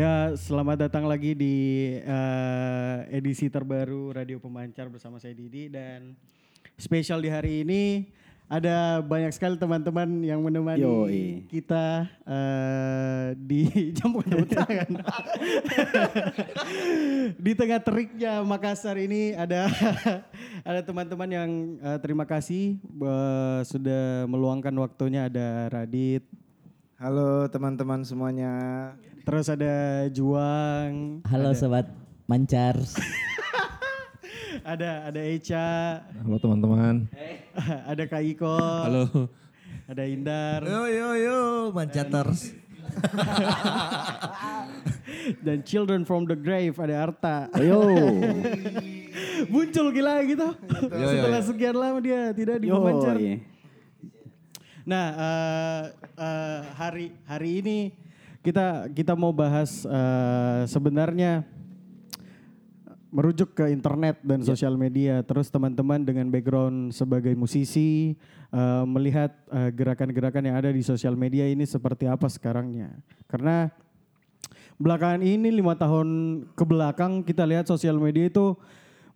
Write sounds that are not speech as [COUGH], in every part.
Ya, selamat datang lagi di eh, edisi terbaru Radio Pemancar bersama saya Didi dan spesial di hari ini ada banyak sekali teman-teman yang menemani Yoi. kita eh, di [LAUGHS] jam tangan. [LAUGHS] di tengah teriknya Makassar ini ada [LAUGHS] ada teman-teman yang eh, terima kasih eh, sudah meluangkan waktunya ada Radit, Halo teman-teman semuanya. Terus ada Juang, Halo sobat mancar. [LAUGHS] ada ada Echa, Halo teman-teman. [LAUGHS] ada Kak Iko, Halo. ada Indar, Yo yo yo mancaters. [LAUGHS] dan Children from the Grave ada Arta. Ayo. Muncul gila gitu. Yo, yo, Setelah yo. sekian lama dia tidak di Yo. pemancar. iya. Nah, eh, eh, hari hari ini kita kita mau bahas eh, sebenarnya merujuk ke internet dan sosial media. Terus teman-teman dengan background sebagai musisi eh, melihat eh, gerakan-gerakan yang ada di sosial media ini seperti apa sekarangnya. Karena belakangan ini lima tahun ke belakang kita lihat sosial media itu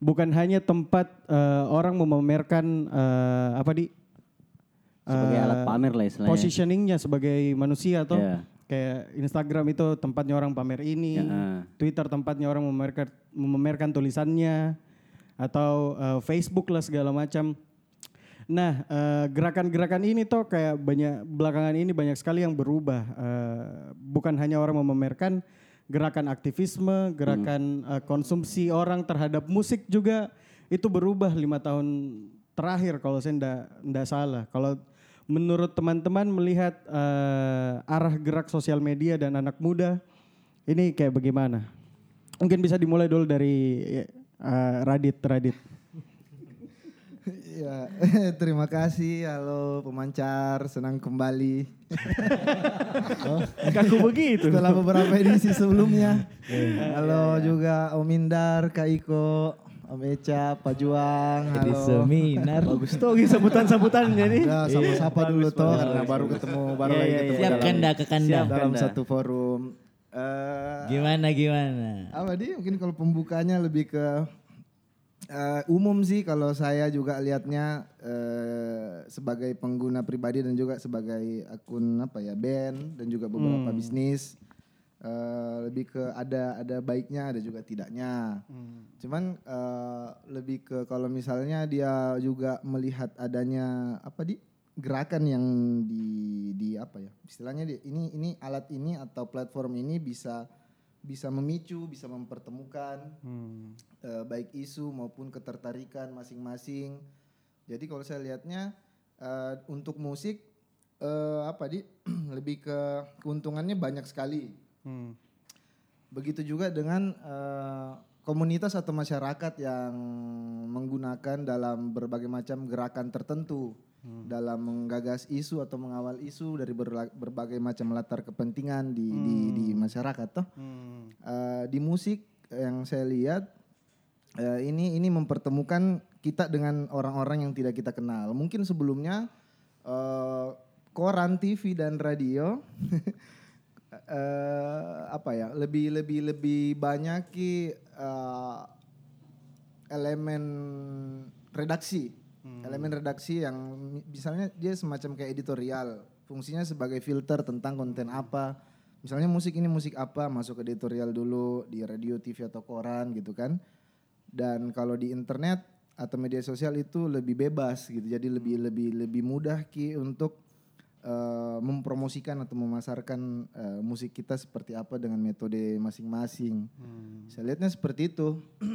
bukan hanya tempat eh, orang memamerkan eh, apa di Sebagai alat pamer lah istilahnya. positioningnya sebagai manusia atau Iya. Kayak Instagram itu tempatnya orang pamer ini, Ya. Twitter tempatnya orang memamerkan memamerkan tulisannya atau eh, Facebook lah segala macam. Nah, eh, gerakan-gerakan ini tuh kayak banyak belakangan ini banyak sekali yang berubah. Eh, bukan hanya orang memamerkan gerakan aktivisme, gerakan eh, konsumsi orang terhadap musik juga itu berubah lima tahun terakhir kalau saya ndak ndak salah. Kalau menurut teman-teman melihat eh, arah gerak sosial media dan anak muda ini kayak bagaimana? Mungkin bisa dimulai dulu dari eh, Radit Radit. Ya, [LAUGHS] terima kasih. Halo pemancar, senang kembali. [LAUGHS] Kaku begitu. Setelah beberapa edisi sebelumnya. [LAUGHS] Halo juga Om Indar, Kak Iko, Om Eca, Pak Juang. Di Halo. seminar. Bagus tuh sambutan-sambutannya nih. Ya, sama-sama dulu toh karena baru ketemu, baru Iya, lagi iya, ketemu Siap dalam, kanda ke kanda. dalam satu forum. Eh, Gimana gimana? apa di mungkin kalau pembukanya lebih ke eh, umum sih kalau saya juga lihatnya eh, sebagai pengguna pribadi dan juga sebagai akun apa ya band dan juga beberapa bisnis eh, lebih ke ada ada baiknya ada juga tidaknya. Cuman eh, lebih ke kalau misalnya dia juga melihat adanya apa di gerakan yang di di apa ya istilahnya di, ini ini alat ini atau platform ini bisa bisa memicu bisa mempertemukan eh, baik isu maupun ketertarikan masing-masing. Jadi kalau saya lihatnya eh, untuk musik eh, apa di [CLEARS THROAT] lebih ke keuntungannya banyak sekali Hmm. Begitu juga dengan eh, komunitas atau masyarakat yang menggunakan dalam berbagai macam gerakan tertentu dalam menggagas isu atau mengawal isu dari berbagai macam latar kepentingan di di, di masyarakat toh. Hmm. Eh, di musik yang saya lihat eh, ini ini mempertemukan kita dengan orang-orang yang tidak kita kenal. Mungkin sebelumnya eh, koran, TV dan radio [LAUGHS] eh, apa ya lebih lebih lebih banyak ki eh, elemen redaksi, elemen redaksi yang mi- misalnya dia semacam kayak editorial, fungsinya sebagai filter tentang konten apa. Misalnya musik ini musik apa masuk ke editorial dulu di radio, TV atau koran gitu kan. Dan kalau di internet atau media sosial itu lebih bebas gitu. Jadi lebih lebih lebih mudah ki untuk eh, mempromosikan atau memasarkan eh, musik kita seperti apa dengan metode masing-masing. Saya lihatnya seperti itu. [CLEARS THROAT]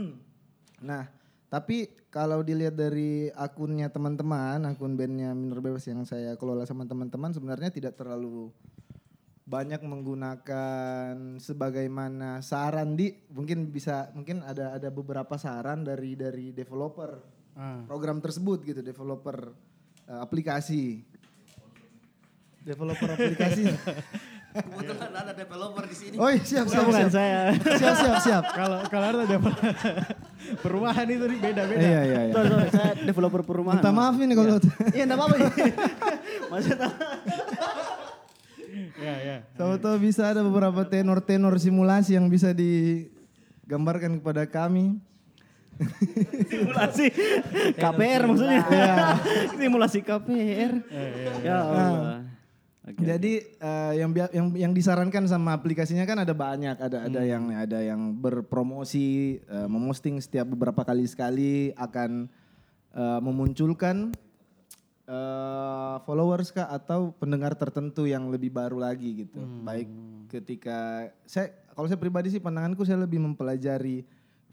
nah, tapi kalau dilihat dari akunnya teman-teman, akun bandnya Minor Bebas yang saya kelola sama teman-teman sebenarnya tidak terlalu banyak menggunakan sebagaimana saran di mungkin bisa mungkin ada ada beberapa saran dari dari developer Ah. program tersebut gitu developer eh, aplikasi developer aplikasi Kebetulan ada developer di sini. oh iya, siap siap Bukan siap saya. siap siap siap Kalau kalau ada perumahan itu nih beda-beda. Iya iya iya. Sorry, sorry, saya developer perumahan. minta maaf ini kalau Iya, enggak apa-apa. [LAUGHS] Maksudnya Ya, ya. Siapa tahu bisa ada beberapa tenor-tenor simulasi yang bisa digambarkan kepada kami. Simulasi KPR maksudnya. Simulasi KPR. Ya Allah. Oke. Jadi eh, yang, yang yang disarankan sama aplikasinya kan ada banyak, ada ada Hmm. yang ada yang berpromosi, eh, memosting setiap beberapa kali sekali akan eh, memunculkan eh, followers kah atau pendengar tertentu yang lebih baru lagi gitu. Hmm. Baik ketika saya kalau saya pribadi sih pandanganku saya lebih mempelajari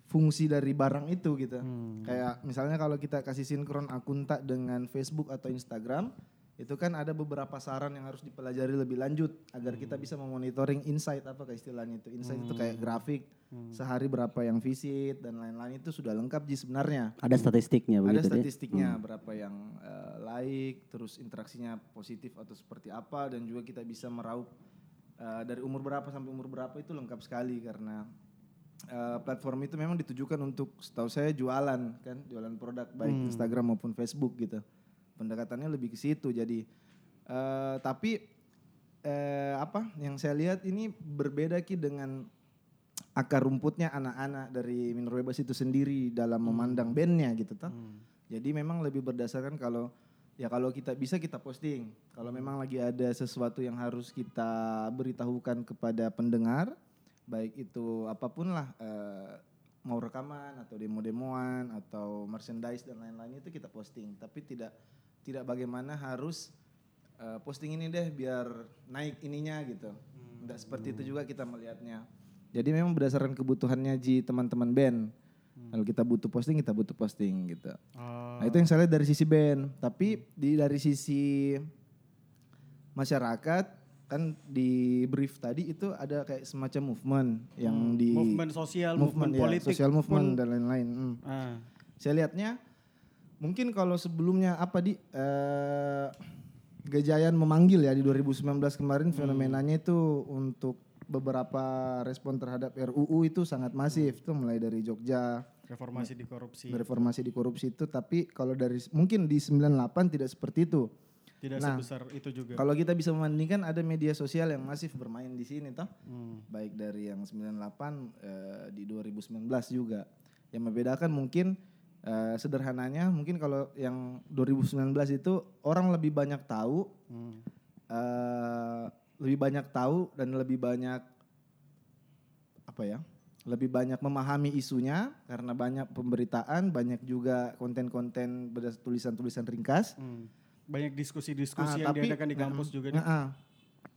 fungsi dari barang itu gitu. Hmm. Kayak misalnya kalau kita kasih sinkron akun tak dengan Facebook atau Instagram, itu kan ada beberapa saran yang harus dipelajari lebih lanjut agar kita bisa memonitoring insight apa ke istilahnya itu. Insight itu kayak grafik sehari berapa yang visit dan lain-lain itu sudah lengkap ji sebenarnya. Ada statistiknya Ada begitu deh. statistiknya berapa yang eh, like, terus interaksinya positif atau seperti apa dan juga kita bisa meraup eh, dari umur berapa sampai umur berapa itu lengkap sekali karena eh, platform itu memang ditujukan untuk setahu saya jualan kan, jualan produk baik Instagram maupun Facebook gitu. Pendekatannya lebih ke situ jadi eh, tapi eh, apa yang saya lihat ini berbeda ki dengan akar rumputnya anak-anak dari Minor Bebas itu sendiri dalam memandang bandnya gitu toh. Jadi memang lebih berdasarkan kalau ya kalau kita bisa kita posting. Kalau memang lagi ada sesuatu yang harus kita beritahukan kepada pendengar, baik itu apa pun lah eh, mau rekaman atau demo-demoan atau merchandise dan lain-lain itu kita posting. Tapi tidak tidak bagaimana harus eh, posting ini deh biar naik ininya gitu. Tidak seperti itu juga kita melihatnya. Jadi memang berdasarkan kebutuhannya ji teman-teman band. Kalau kita butuh posting, kita butuh posting gitu. Oh, Nah itu yang saya lihat dari sisi band. Tapi di dari sisi masyarakat kan di brief tadi itu ada kayak semacam movement yang di movement sosial, movement, ya, politik, social movement pun- dan lain-lain. Hmm. Ah, Saya lihatnya mungkin kalau sebelumnya apa di eh, Gejayan memanggil ya di 2019 kemarin fenomenanya itu untuk beberapa respon terhadap RUU itu sangat masif tuh mulai dari Jogja reformasi di korupsi. reformasi di korupsi itu tapi kalau dari mungkin di 98 tidak seperti itu. Tidak Nah, sebesar itu juga. Kalau kita bisa membandingkan ada media sosial yang masif bermain di sini toh. Hmm. Baik dari yang 98 eh, di 2019 juga. Yang membedakan mungkin eh, sederhananya mungkin kalau yang 2019 itu orang lebih banyak tahu Hmm. eh, lebih banyak tahu dan lebih banyak apa ya? Lebih banyak memahami isunya karena banyak pemberitaan, banyak juga konten-konten berdasar tulisan-tulisan ringkas. Hmm. Banyak diskusi-diskusi Ah, yang diadakan di kampus juga. nih. Nah, ah.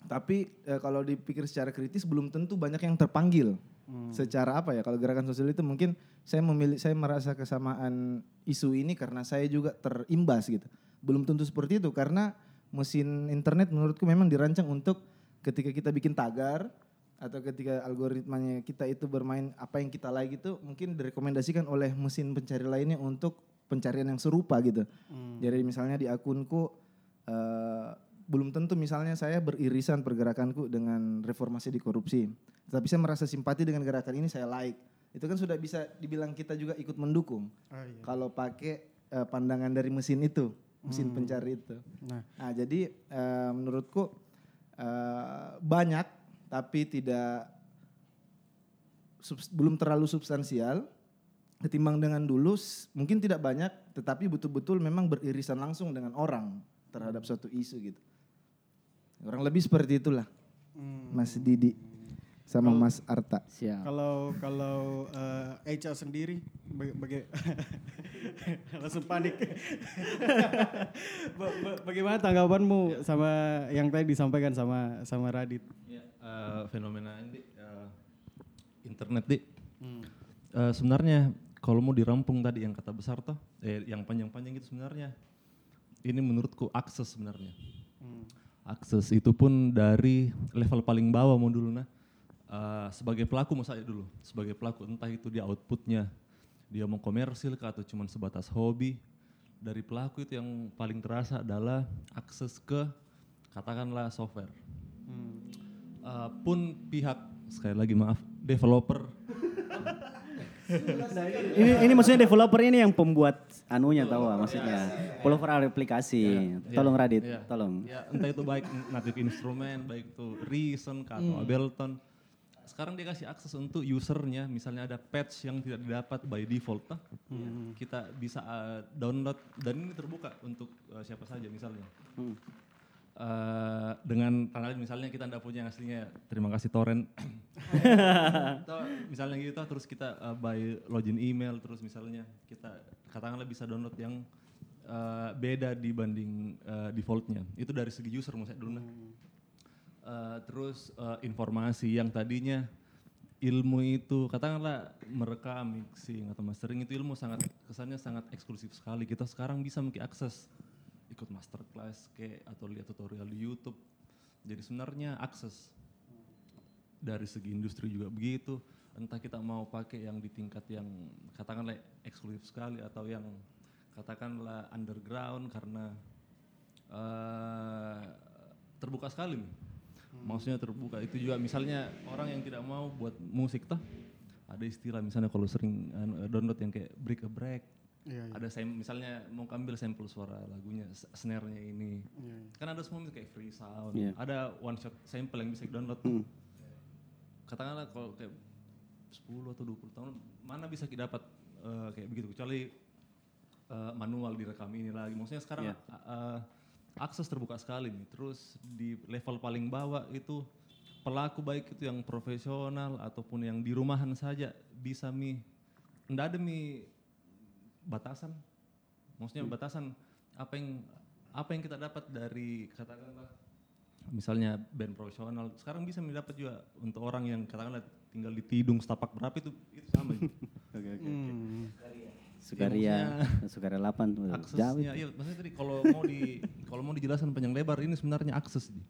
Tapi eh, kalau dipikir secara kritis belum tentu banyak yang terpanggil. Hmm. Secara apa ya? Kalau gerakan sosial itu mungkin saya memilih saya merasa kesamaan isu ini karena saya juga terimbas gitu. Belum tentu seperti itu karena mesin internet menurutku memang dirancang untuk ketika kita bikin tagar atau ketika algoritmanya kita itu bermain apa yang kita like itu mungkin direkomendasikan oleh mesin pencari lainnya untuk pencarian yang serupa gitu. Jadi misalnya di akunku eh, belum tentu misalnya saya beririsan pergerakanku dengan reformasi di korupsi. Tetapi saya merasa simpati dengan gerakan ini saya like. Itu kan sudah bisa dibilang kita juga ikut mendukung. Ah, iya. Kalau pakai eh, pandangan dari mesin itu, mesin pencari itu. Nah, Nah, jadi eh, menurutku eh, banyak tapi tidak subs- belum terlalu substansial ketimbang dengan dulu mungkin tidak banyak tetapi betul-betul memang beririsan langsung dengan orang terhadap suatu isu gitu. Kurang lebih seperti itulah. Mas Didi sama Mas Arta. Siap. kalau kalau eh, Echa sendiri baga- baga- [LAUGHS] langsung panik. Ba- ba- Bagaimana tanggapanmu sama yang tadi disampaikan sama sama Radit? Ya, eh, fenomena ini eh, internet di Hmm. Eh, sebenarnya kalau mau dirampung tadi yang kata besar toh, eh, yang panjang-panjang itu sebenarnya ini menurutku akses sebenarnya. Hmm. Akses itu pun dari level paling bawah mau dulu nah. Eh, sebagai pelaku mau saya dulu, sebagai pelaku entah itu dia outputnya dia mau komersil kah atau cuma sebatas hobi. Dari pelaku itu yang paling terasa adalah akses ke katakanlah software. Uh, pun pihak sekali lagi maaf developer [LAUGHS] ini ini maksudnya developer ini yang pembuat anunya tahu ah, maksudnya. Developer aplikasi. Tolong Radit, Iya. tolong. Ya, entah itu baik native instrumen, baik itu Reason kah, atau Ableton. Sekarang dia kasih akses untuk usernya, misalnya ada patch yang tidak didapat by default, toh, kita bisa uh, download dan ini terbuka untuk uh, siapa saja misalnya. Uh, dengan tanggal misalnya kita tidak punya yang aslinya, terima kasih torrent. Atau [LAUGHS] misalnya gitu, terus kita uh, by login email, terus misalnya kita katakanlah bisa download yang uh, beda dibanding uh, defaultnya. Itu dari segi user maksudnya dulu. nah. Uh, terus uh, informasi yang tadinya ilmu itu katakanlah merekam, mixing atau mastering itu ilmu sangat kesannya sangat eksklusif sekali. Kita sekarang bisa memiliki akses ikut masterclass kayak atau lihat tutorial di YouTube. Jadi sebenarnya akses dari segi industri juga begitu. Entah kita mau pakai yang di tingkat yang katakanlah eksklusif sekali atau yang katakanlah underground karena eh, terbuka sekali. nih. Maksudnya terbuka itu juga misalnya orang yang tidak mau buat musik ada istilah misalnya kalau sering anu, download yang kayak break a break Iya, iya. ada sam- misalnya mau ambil sampel suara lagunya snare-nya ini Iya, iya. kan ada semua kayak free sound Iya. ada one shot sample yang bisa di download katakanlah kalau kayak 10 atau 20 tahun mana bisa kita dapat eh, kayak begitu kecuali eh, manual direkam ini lagi maksudnya sekarang Iya. eh, akses terbuka sekali nih terus di level paling bawah itu pelaku baik itu yang profesional ataupun yang di rumahan saja bisa mi ndak ada mi batasan maksudnya batasan apa yang apa yang kita dapat dari katakanlah misalnya band profesional sekarang bisa mendapat juga untuk orang yang katakanlah tinggal di Tidung setapak berapa itu itu sama [LAUGHS] juga. Hmm. Sukaria, Sukaria 8 [LAUGHS] tuh. Aksesnya iya maksudnya tadi kalau mau di kalau mau dijelaskan panjang lebar ini sebenarnya akses Ji.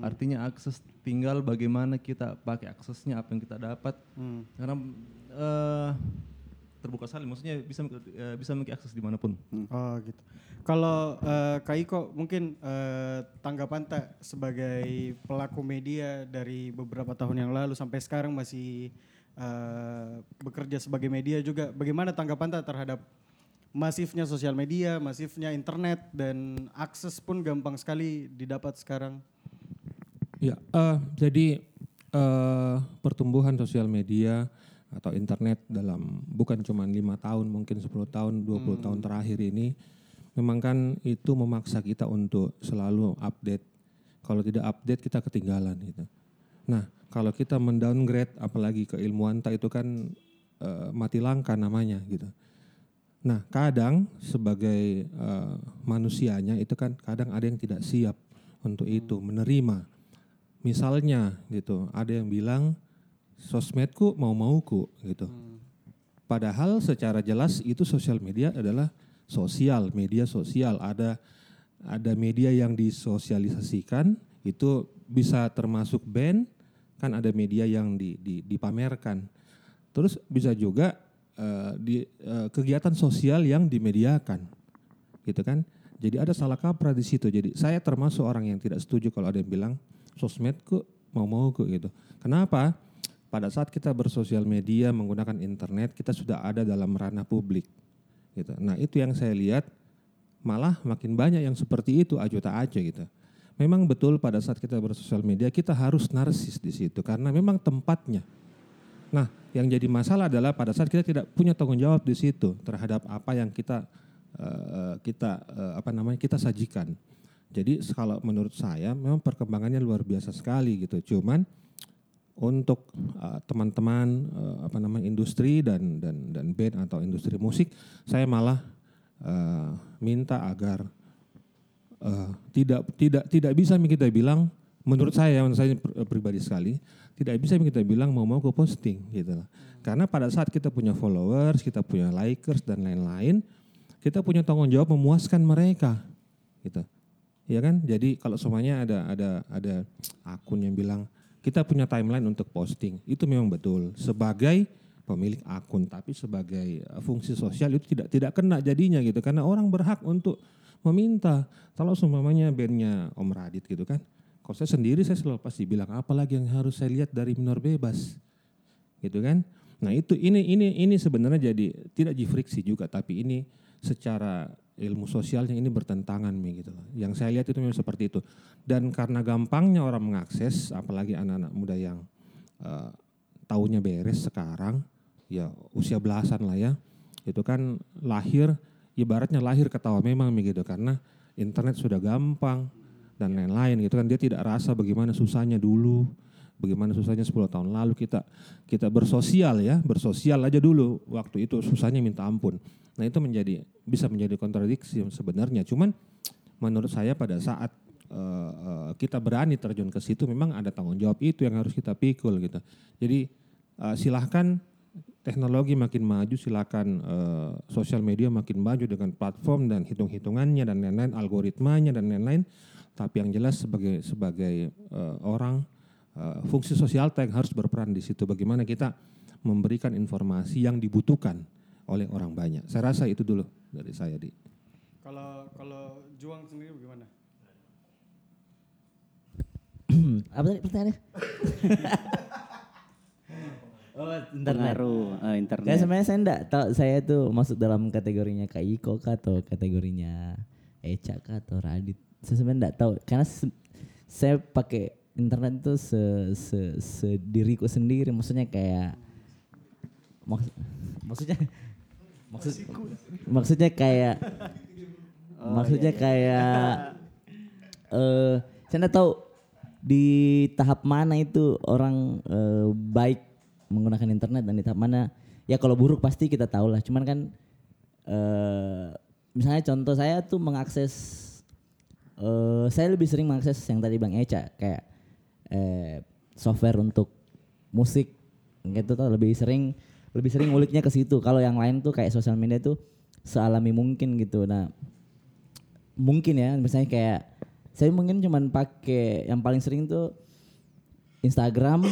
artinya akses tinggal bagaimana kita pakai aksesnya apa yang kita dapat Hmm. karena eh, terbuka sekali maksudnya bisa eh, bisa memiliki akses di mana pun Oh gitu. Kalau eh, Kak Iko mungkin eh, tanggapan tak sebagai pelaku media dari beberapa tahun yang lalu sampai sekarang masih eh, bekerja sebagai media juga. Bagaimana tanggapan tak terhadap masifnya sosial media, masifnya internet dan akses pun gampang sekali didapat sekarang. Ya, eh, jadi eh, pertumbuhan sosial media atau internet dalam bukan cuma lima tahun, mungkin 10 tahun, 20 tahun terakhir ini, memang kan itu memaksa kita untuk selalu update. Kalau tidak update kita ketinggalan gitu. Nah, kalau kita mendowngrade apalagi keilmuan tak itu kan eh, mati langka namanya gitu. Nah, kadang sebagai eh, manusianya itu kan kadang ada yang tidak siap untuk itu menerima. Misalnya gitu, ada yang bilang sosmedku mau-mauku gitu. Padahal secara jelas itu sosial media adalah sosial, media sosial. Ada ada media yang disosialisasikan itu bisa termasuk band, kan ada media yang di, di- dipamerkan. Terus bisa juga eh, di eh, kegiatan sosial yang dimediakan, gitu kan? Jadi ada salah kaprah di situ. Jadi saya termasuk orang yang tidak setuju kalau ada yang bilang sosmedku mau-mauku gitu. Kenapa? Pada saat kita bersosial media menggunakan internet, kita sudah ada dalam ranah publik. Gitu. Nah itu yang saya lihat malah makin banyak yang seperti itu aja tak aja gitu. Memang betul pada saat kita bersosial media kita harus narsis di situ karena memang tempatnya. Nah, yang jadi masalah adalah pada saat kita tidak punya tanggung jawab di situ terhadap apa yang kita eh, kita eh, apa namanya kita sajikan. Jadi kalau menurut saya memang perkembangannya luar biasa sekali gitu. Cuman untuk eh, teman-teman eh, apa namanya industri dan dan dan band atau industri musik, saya malah eh, minta agar eh, tidak tidak tidak bisa kita bilang menurut saya menurut saya pri- pribadi sekali tidak bisa kita bilang mau mau ke posting gitu. Karena pada saat kita punya followers, kita punya likers dan lain-lain, kita punya tanggung jawab memuaskan mereka gitu. Ya kan? Jadi kalau semuanya ada ada ada akun yang bilang kita punya timeline untuk posting, itu memang betul sebagai pemilik akun, tapi sebagai eh, fungsi sosial itu tidak tidak kena jadinya gitu karena orang berhak untuk meminta. Kalau semuanya bandnya Om Radit gitu kan, kalau saya sendiri saya selalu pasti bilang apalagi yang harus saya lihat dari minor bebas, gitu kan. Nah itu ini ini ini sebenarnya jadi tidak di friksi juga, tapi ini secara ilmu sosialnya ini bertentangan Mi, gitu loh. Yang saya lihat itu memang seperti itu. Dan karena gampangnya orang mengakses, apalagi anak-anak muda yang eh, tahunnya beres sekarang, ya usia belasan lah ya, itu kan lahir ibaratnya lahir ketawa memang Mi, gitu karena internet sudah gampang dan lain-lain gitu kan dia tidak rasa bagaimana susahnya dulu bagaimana susahnya 10 tahun lalu kita kita bersosial ya, bersosial aja dulu waktu itu susahnya minta ampun. Nah, itu menjadi bisa menjadi kontradiksi sebenarnya. Cuman menurut saya pada saat uh, uh, kita berani terjun ke situ memang ada tanggung jawab itu yang harus kita pikul gitu. Jadi uh, silahkan teknologi makin maju, silakan uh, sosial media makin maju dengan platform dan hitung-hitungannya dan lain-lain, algoritmanya dan lain-lain. Tapi yang jelas sebagai sebagai uh, orang uh, fungsi sosial yang harus berperan di situ. Bagaimana kita memberikan informasi yang dibutuhkan oleh orang banyak. Saya rasa itu dulu dari saya di. Kalau kalau Juang sendiri bagaimana? [CLEARS THROAT] Apa tadi pertanyaannya? [LAUGHS] oh, internet. Pengaruh eh, internet. Kayak sebenarnya saya enggak tahu saya tuh masuk dalam kategorinya Kak Iko kah atau kategorinya Eca kah atau Radit. Saya sebenarnya enggak tahu karena se- saya pakai internet itu se, se, se diriku sendiri maksudnya kayak maks- maksudnya maksud maksudnya kayak maksudnya kayak [LAUGHS] eh saya enggak tahu di tahap mana itu orang eh, baik menggunakan internet dan di tahap mana ya kalau buruk pasti kita tahu lah. Cuman kan eh misalnya contoh saya tuh mengakses eh saya lebih sering mengakses yang tadi Bang Eca kayak eh software untuk musik. Gitu tuh lebih sering lebih sering nguliknya ke situ. Kalau yang lain tuh kayak sosial media tuh sealami mungkin gitu. Nah mungkin ya misalnya kayak saya mungkin cuman pakai yang paling sering tuh Instagram,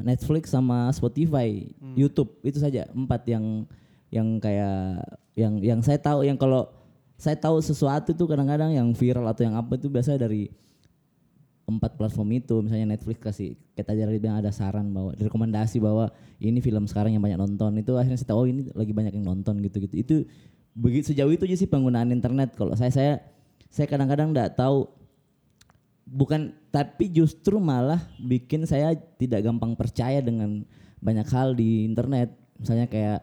Netflix sama Spotify, YouTube. Itu saja empat yang yang kayak yang yang saya tahu. Yang kalau saya tahu sesuatu tuh kadang-kadang yang viral atau yang apa itu biasa dari empat platform itu misalnya Netflix kasih kita jadi bilang ada saran bahwa rekomendasi bahwa ini film sekarang yang banyak nonton. Itu akhirnya saya tahu oh ini lagi banyak yang nonton gitu-gitu. Itu begitu sejauh itu aja sih penggunaan internet. Kalau saya saya saya kadang-kadang nggak tahu. Bukan tapi justru malah bikin saya tidak gampang percaya dengan banyak hal di internet. Misalnya kayak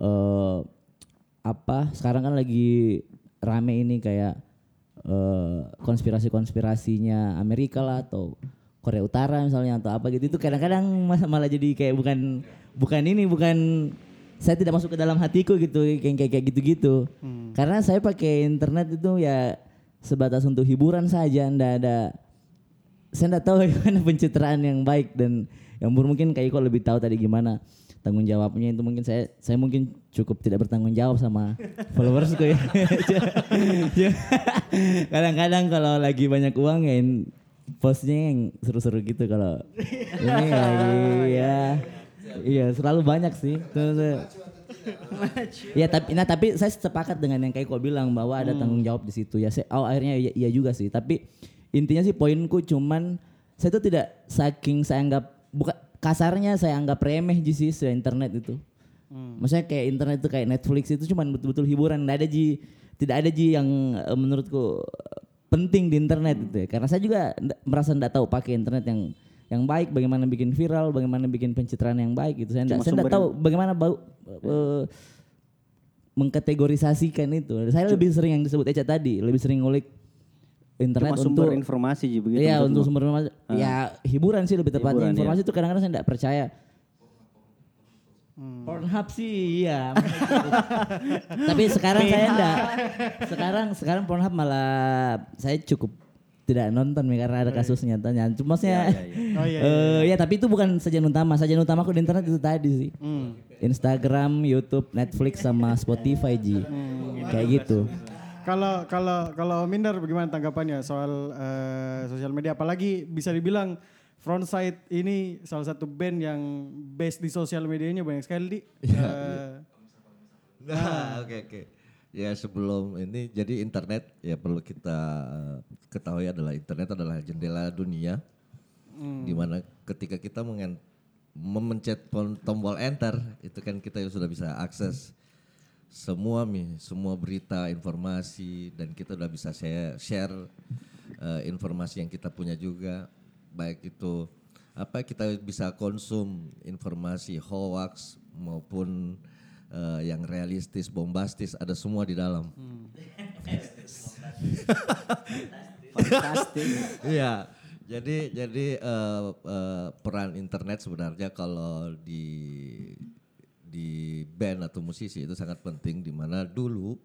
eh apa sekarang kan lagi rame ini kayak eh, konspirasi-konspirasinya Amerika lah atau Korea Utara misalnya atau apa gitu. Itu kadang-kadang malah jadi kayak bukan bukan ini bukan saya tidak masuk ke dalam hatiku gitu kayak kayak kayak gitu-gitu. Karena saya pakai internet itu ya sebatas untuk hiburan saja ndak ada saya nggak tahu [LAUGHS] bagaimana pencitraan yang baik dan yang mungkin kayak kok lebih tahu tadi gimana tanggung jawabnya itu mungkin saya saya mungkin cukup tidak bertanggung jawab sama followersku ya. [LAUGHS] Kadang-kadang kalau lagi banyak uang ya postnya yang seru-seru gitu kalau ini [LAUGHS] lagi ya iya selalu banyak sih. Ya tapi nah tapi saya sepakat dengan yang kayak kau bilang bahwa ada tanggung jawab di situ ya. Saya oh akhirnya iya, iya juga sih. Tapi intinya sih poinku cuman saya tuh tidak saking saya anggap bukan kasarnya saya anggap remeh ji sih se internet itu. Maksudnya kayak internet itu kayak Netflix itu cuman betul-betul hiburan. Tidak ada ji tidak ada ji yang eh, menurutku penting di internet itu ya. Karena saya juga merasa tidak tahu pakai internet yang yang baik, bagaimana bikin viral, bagaimana bikin pencitraan yang baik gitu. Saya tidak saya sumber tahu bagaimana bau eh, mengkategorisasikan itu. Saya lebih sering yang disebut Eca tadi, lebih sering ngulik internet Cuma sumber untuk informasi Ji, begitu Iya untuk sumber informasi. Ya hiburan sih lebih tepatnya. Hiburan, informasi ya. itu kadang-kadang saya tidak percaya. Pornhub sih iya. [LAUGHS] Tapi sekarang saya enggak. Sekarang sekarang Pornhub malah saya cukup tidak nonton nih karena ada kasus nyatanya. Cuma maksudnya [LAUGHS] Oh iya. eh, ya tapi itu bukan sajian utama. Sajian utama aku di internet itu tadi sih. Instagram, YouTube, Netflix sama Spotify Ji. Kayak gitu. Kalau kalau kalau Minder bagaimana tanggapannya soal eh, sosial media apalagi bisa dibilang Frontside ini salah satu band yang base di sosial medianya banyak sekali di. Eh, Nah, oke oke. Ya sebelum ini jadi internet ya perlu kita eh, ketahui adalah internet adalah jendela dunia. Di mana ketika kita mengen- memencet tombol enter itu kan kita sudah bisa akses semua mi semua berita informasi dan kita udah bisa share share eh, informasi yang kita punya juga baik itu apa kita bisa konsum informasi hoax maupun eh, yang realistis bombastis ada semua di dalam Fantastis. Iya. Jadi jadi eh, eh, peran internet sebenarnya kalau di di band atau musisi itu sangat penting di mana dulu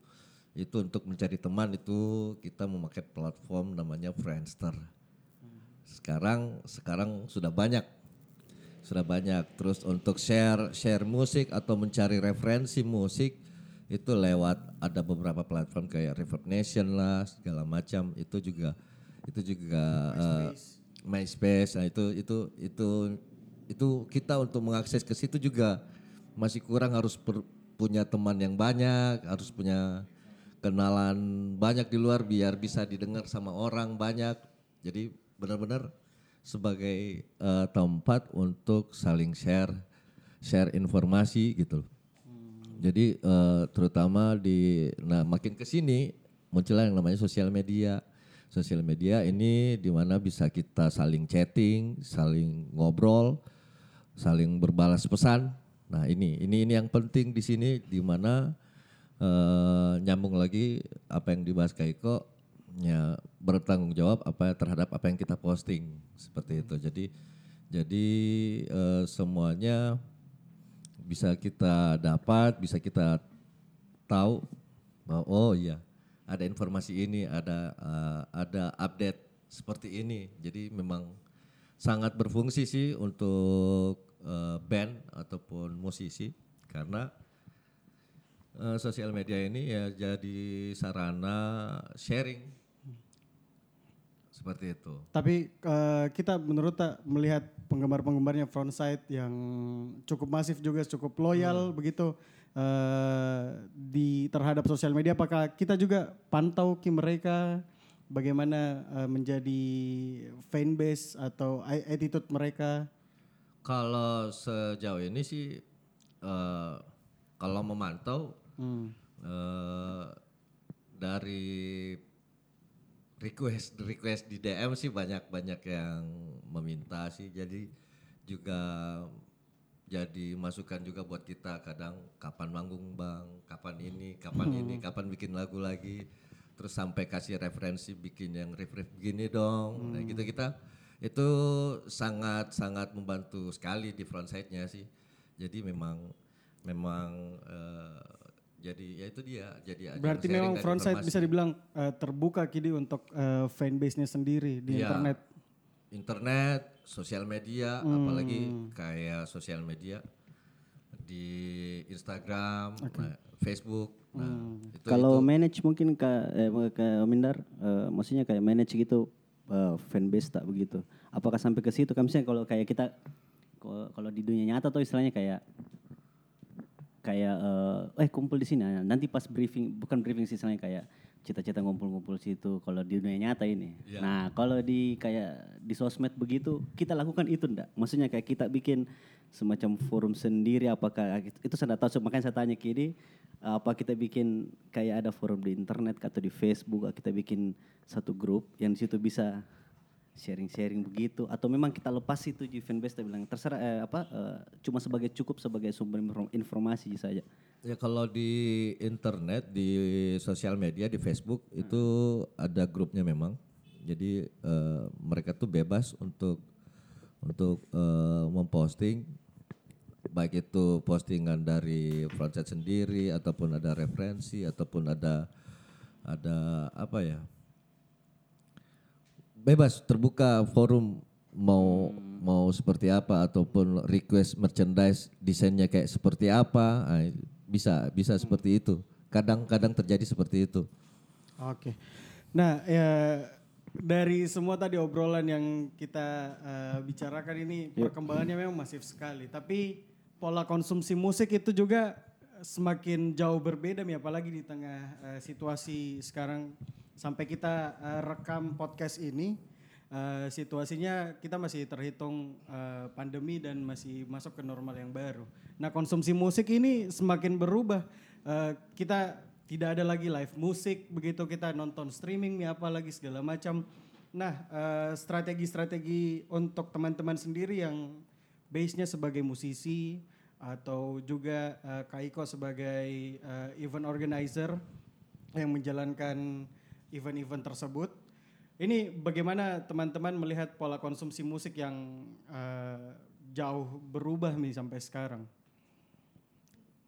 itu untuk mencari teman itu kita memakai platform namanya Friendster. Sekarang sekarang sudah banyak sudah banyak. Terus untuk share share musik atau mencari referensi musik itu lewat ada beberapa platform kayak Reverb Nation lah segala macam itu juga itu juga eh, MySpace. Nah itu itu itu itu kita untuk mengakses ke situ juga masih kurang harus per- punya teman yang banyak, harus punya kenalan banyak di luar biar bisa didengar sama orang banyak. Jadi benar-benar sebagai eh, tempat untuk saling share share informasi gitu. loh. Jadi eh, terutama di nah makin ke sini muncullah yang namanya sosial media. Sosial media ini di mana bisa kita saling chatting, saling ngobrol, saling berbalas pesan. Nah, ini ini ini yang penting di sini di mana eh, nyambung lagi apa yang dibahas Kaiko ya bertanggung jawab apa terhadap apa yang kita posting seperti itu. Jadi jadi eh, semuanya bisa kita dapat, bisa kita tahu bahwa oh iya ada informasi ini, ada eh, ada update seperti ini. Jadi memang sangat berfungsi sih untuk eh, band ataupun musisi. Karena eh, sosial media ini ya jadi sarana sharing. Seperti itu. Tapi eh, kita menurut tak melihat penggemar-penggemarnya frontside yang cukup masif juga cukup loyal begitu eh, di terhadap sosial media apakah kita juga pantau ki mereka bagaimana eh, menjadi fanbase atau attitude mereka Kalau sejauh ini sih eh, kalau memantau Hmm. eh, dari request request di DM sih banyak banyak yang meminta sih. Jadi juga jadi masukan juga buat kita kadang kapan manggung bang? Kapan ini kapan ini kapan bikin lagu lagi? Terus sampai kasih referensi bikin yang riff riff begini dong. Nah gitu kita itu sangat sangat membantu sekali di frontside-nya sih jadi memang memang eh, jadi ya itu dia jadi berarti memang frontside informasi. bisa dibilang eh, terbuka kini untuk eh, fanbase-nya sendiri di Iya. internet internet, sosial media, Hmm. apalagi kayak sosial media di Instagram, nah, Facebook. Nah, Hmm. itu Kalau itu manage mungkin ke eh, ke Mindar, eh, maksudnya kayak manage gitu eh, fanbase tak begitu. Apakah sampai ke situ? Misalnya kalau kayak kita kalau di dunia nyata tuh istilahnya kayak kayak eh, eh kumpul di sini nanti pas briefing bukan briefing sih istilahnya kayak cita-cita ngumpul-ngumpul situ kalau di dunia nyata ini. Iya. Nah, kalau di kayak di sosmed begitu kita lakukan itu ndak? Maksudnya kayak kita bikin semacam forum sendiri apakah itu saya nggak tahu makanya saya tanya kini apa kita bikin kayak ada forum di internet atau di Facebook kita bikin satu grup yang di situ bisa sharing-sharing begitu atau memang kita lepas itu di fanbase bilang terserah eh, apa eh, cuma sebagai cukup sebagai sumber inform- informasi saja. ya kalau di internet, di sosial media, di Facebook itu ada grupnya memang. Jadi eh, mereka tuh bebas untuk untuk eh, memposting baik itu postingan dari frontside sendiri ataupun ada referensi ataupun ada ada apa ya bebas terbuka forum mau mau seperti apa ataupun request merchandise desainnya kayak seperti apa ah, bisa bisa seperti itu kadang-kadang terjadi seperti itu Oke. Nah, ya dari semua tadi obrolan yang kita eh, bicarakan ini perkembangannya memang masif sekali. Tapi pola konsumsi musik itu juga semakin jauh berbeda nih apalagi di tengah eh, situasi sekarang sampai kita eh, rekam podcast ini eh, situasinya kita masih terhitung eh, pandemi dan masih masuk ke normal yang baru. Nah konsumsi musik ini semakin berubah. Eh, kita tidak ada lagi live musik, begitu kita nonton streaming, apa lagi segala macam. Nah strategi-strategi untuk teman-teman sendiri yang base-nya sebagai musisi atau juga eh, Kak Iko sebagai eh, event organizer yang menjalankan event-event tersebut. Ini bagaimana teman-teman melihat pola konsumsi musik yang eh, jauh berubah nih sampai sekarang?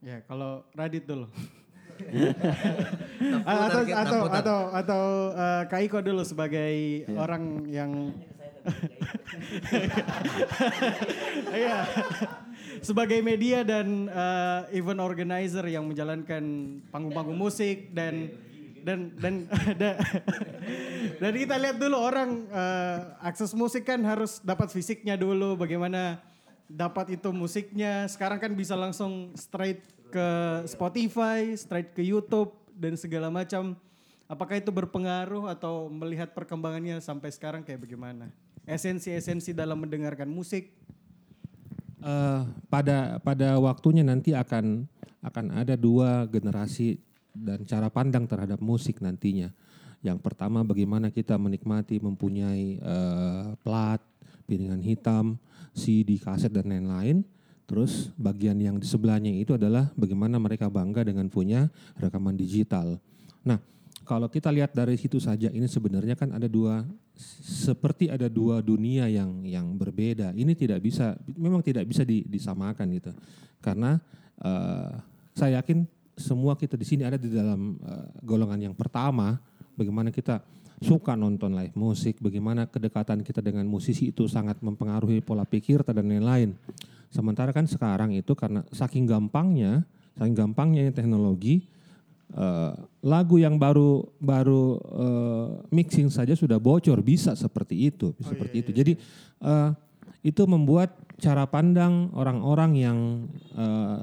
Ya, kalau Radit dulu. [LAUGHS] atau atau atau atau eh, Kak Iko dulu sebagai orang yang [LAUGHS] Iya. Sebagai media dan eh, event organizer yang menjalankan panggung-panggung musik dan dan dan [LAUGHS] da- dan kita lihat dulu orang eh, akses musik kan harus dapat fisiknya dulu. Bagaimana dapat itu musiknya. Sekarang kan bisa langsung straight ke Spotify straight ke YouTube dan segala macam. Apakah itu berpengaruh atau melihat perkembangannya sampai sekarang kayak bagaimana? Esensi-esensi dalam mendengarkan musik. Eh, pada pada waktunya nanti akan akan ada dua generasi dan cara pandang terhadap musik nantinya. Yang pertama bagaimana kita menikmati mempunyai eh, plat, piringan hitam, CD, kaset dan lain-lain. Terus bagian yang di sebelahnya itu adalah bagaimana mereka bangga dengan punya rekaman digital. Nah, kalau kita lihat dari situ saja ini sebenarnya kan ada dua seperti ada dua dunia yang yang berbeda. Ini tidak bisa memang tidak bisa di- disamakan gitu. Karena eh, saya yakin semua kita di sini ada di dalam eh, golongan yang pertama bagaimana kita suka nonton live musik, bagaimana kedekatan kita dengan musisi itu sangat mempengaruhi pola pikir dan lain-lain. Sementara kan sekarang itu karena saking gampangnya, saking gampangnya teknologi eh, lagu yang baru baru eh, mixing saja sudah bocor bisa seperti itu seperti itu jadi eh, itu membuat cara pandang orang-orang yang eh,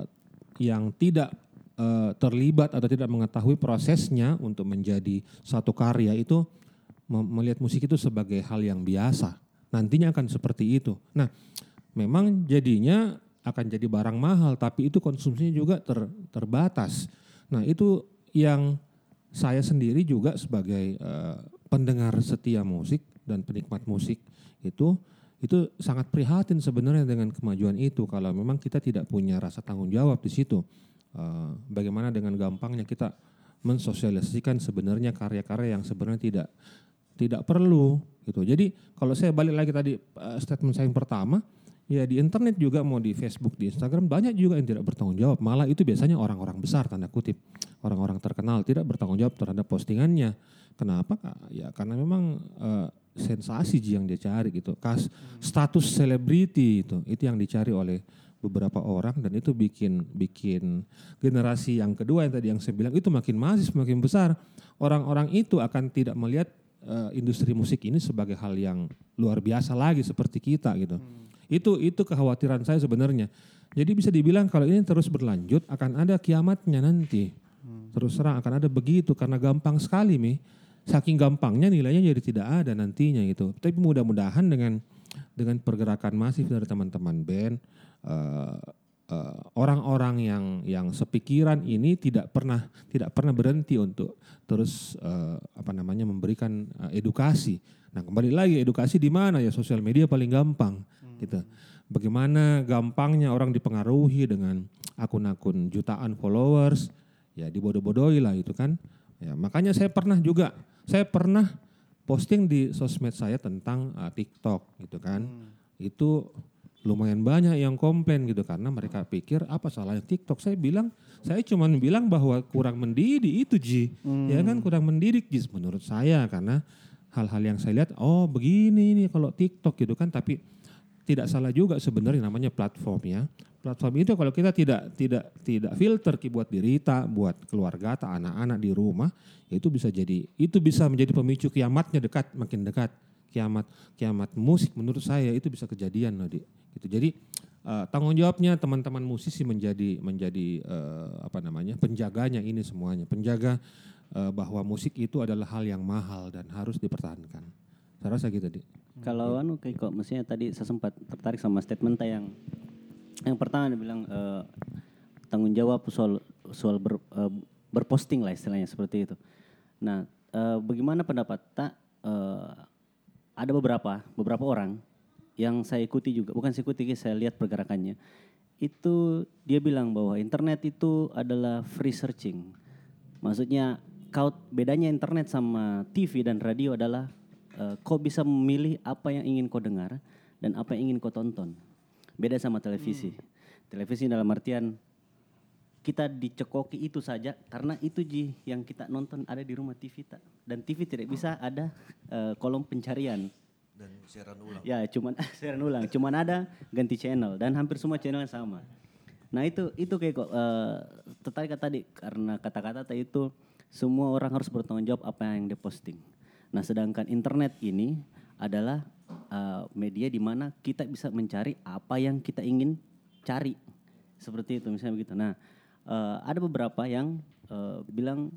yang tidak eh, terlibat atau tidak mengetahui prosesnya untuk menjadi satu karya itu melihat musik itu sebagai hal yang biasa. Nantinya akan seperti itu. Nah memang jadinya akan jadi barang mahal tapi itu konsumsinya juga ter- terbatas. Nah itu yang saya sendiri juga sebagai eh, pendengar setia musik dan penikmat musik itu itu sangat prihatin sebenarnya dengan kemajuan itu. Kalau memang kita tidak punya rasa tanggung jawab di situ Eh, bagaimana dengan gampangnya kita mensosialisasikan sebenarnya karya-karya yang sebenarnya tidak tidak perlu gitu. Jadi kalau saya balik lagi tadi eh, statement saya yang pertama ya di internet juga mau di Facebook di Instagram banyak juga yang tidak bertanggung jawab. Malah itu biasanya orang-orang besar tanda kutip. Orang-orang terkenal tidak bertanggung jawab terhadap postingannya. Kenapa? Ya karena memang eh, sensasi yang dia cari gitu. Kas status selebriti itu. Itu yang dicari oleh beberapa orang dan itu bikin bikin generasi yang kedua yang tadi yang saya bilang itu makin masif makin besar. Orang-orang itu akan tidak melihat eh, industri musik ini sebagai hal yang luar biasa lagi seperti kita gitu. Itu itu kekhawatiran saya sebenarnya. Jadi bisa dibilang kalau ini terus berlanjut akan ada kiamatnya nanti. Terus terang akan ada begitu karena gampang sekali mi. Saking gampangnya nilainya jadi tidak ada nantinya gitu. Tapi mudah-mudahan dengan dengan pergerakan masif dari teman-teman band eh, eh, orang-orang yang yang sepikiran ini tidak pernah tidak pernah berhenti untuk terus eh, apa namanya memberikan eh, edukasi. Nah kembali lagi edukasi di mana ya sosial media paling gampang gitu. Bagaimana gampangnya orang dipengaruhi dengan akun-akun jutaan followers ya dibodoh-bodohi lah itu kan. Ya makanya saya pernah juga saya pernah posting di sosmed saya tentang uh, TikTok gitu kan. Itu lumayan banyak yang komplain gitu karena mereka pikir apa salahnya TikTok. Saya bilang saya cuma bilang bahwa kurang mendidik itu Ji. Ya kan kurang mendidik Ji menurut saya karena hal-hal yang saya lihat oh begini nih kalau TikTok gitu kan tapi tidak salah juga sebenarnya namanya platform ya. Platform itu kalau kita tidak tidak tidak filter ki buat berita, buat keluarga atau anak-anak di rumah, itu bisa jadi itu bisa menjadi pemicu kiamatnya dekat makin dekat. Kiamat kiamat musik menurut saya itu bisa kejadian Nadi. Gitu. Jadi eh, tanggung jawabnya teman-teman musisi menjadi menjadi eh, apa namanya? penjaganya ini semuanya. Penjaga eh, bahwa musik itu adalah hal yang mahal dan harus dipertahankan. Saya rasa gitu, Di. Kalau anu kayak kok maksudnya tadi saya sempat tertarik sama statement yang yang pertama dia bilang eh, tanggung jawab soal soal ber, eh, berposting lah istilahnya seperti itu. Nah, eh, bagaimana pendapat tak eh, ada beberapa beberapa orang yang saya ikuti juga bukan saya ikuti saya lihat pergerakannya itu dia bilang bahwa internet itu adalah free searching. Maksudnya kau bedanya internet sama TV dan radio adalah eh, kau bisa memilih apa yang ingin kau dengar dan apa yang ingin kau tonton. Beda sama televisi. Televisi dalam artian kita dicekoki itu saja karena itu ji yang kita nonton ada di rumah TV tak dan TV tidak bisa ada eh, kolom pencarian Dan siaran ulang. Ya, cuman [LAUGHS] siaran ulang, cuman ada ganti channel dan hampir semua channel sama. Nah itu itu kayak kok eh, tertarik kata tadi karena kata-kata tadi itu semua orang harus bertanggung jawab apa yang dia posting. Nah sedangkan internet ini adalah eh, media di mana kita bisa mencari apa yang kita ingin cari seperti itu misalnya begitu. Nah eh, ada beberapa yang eh, bilang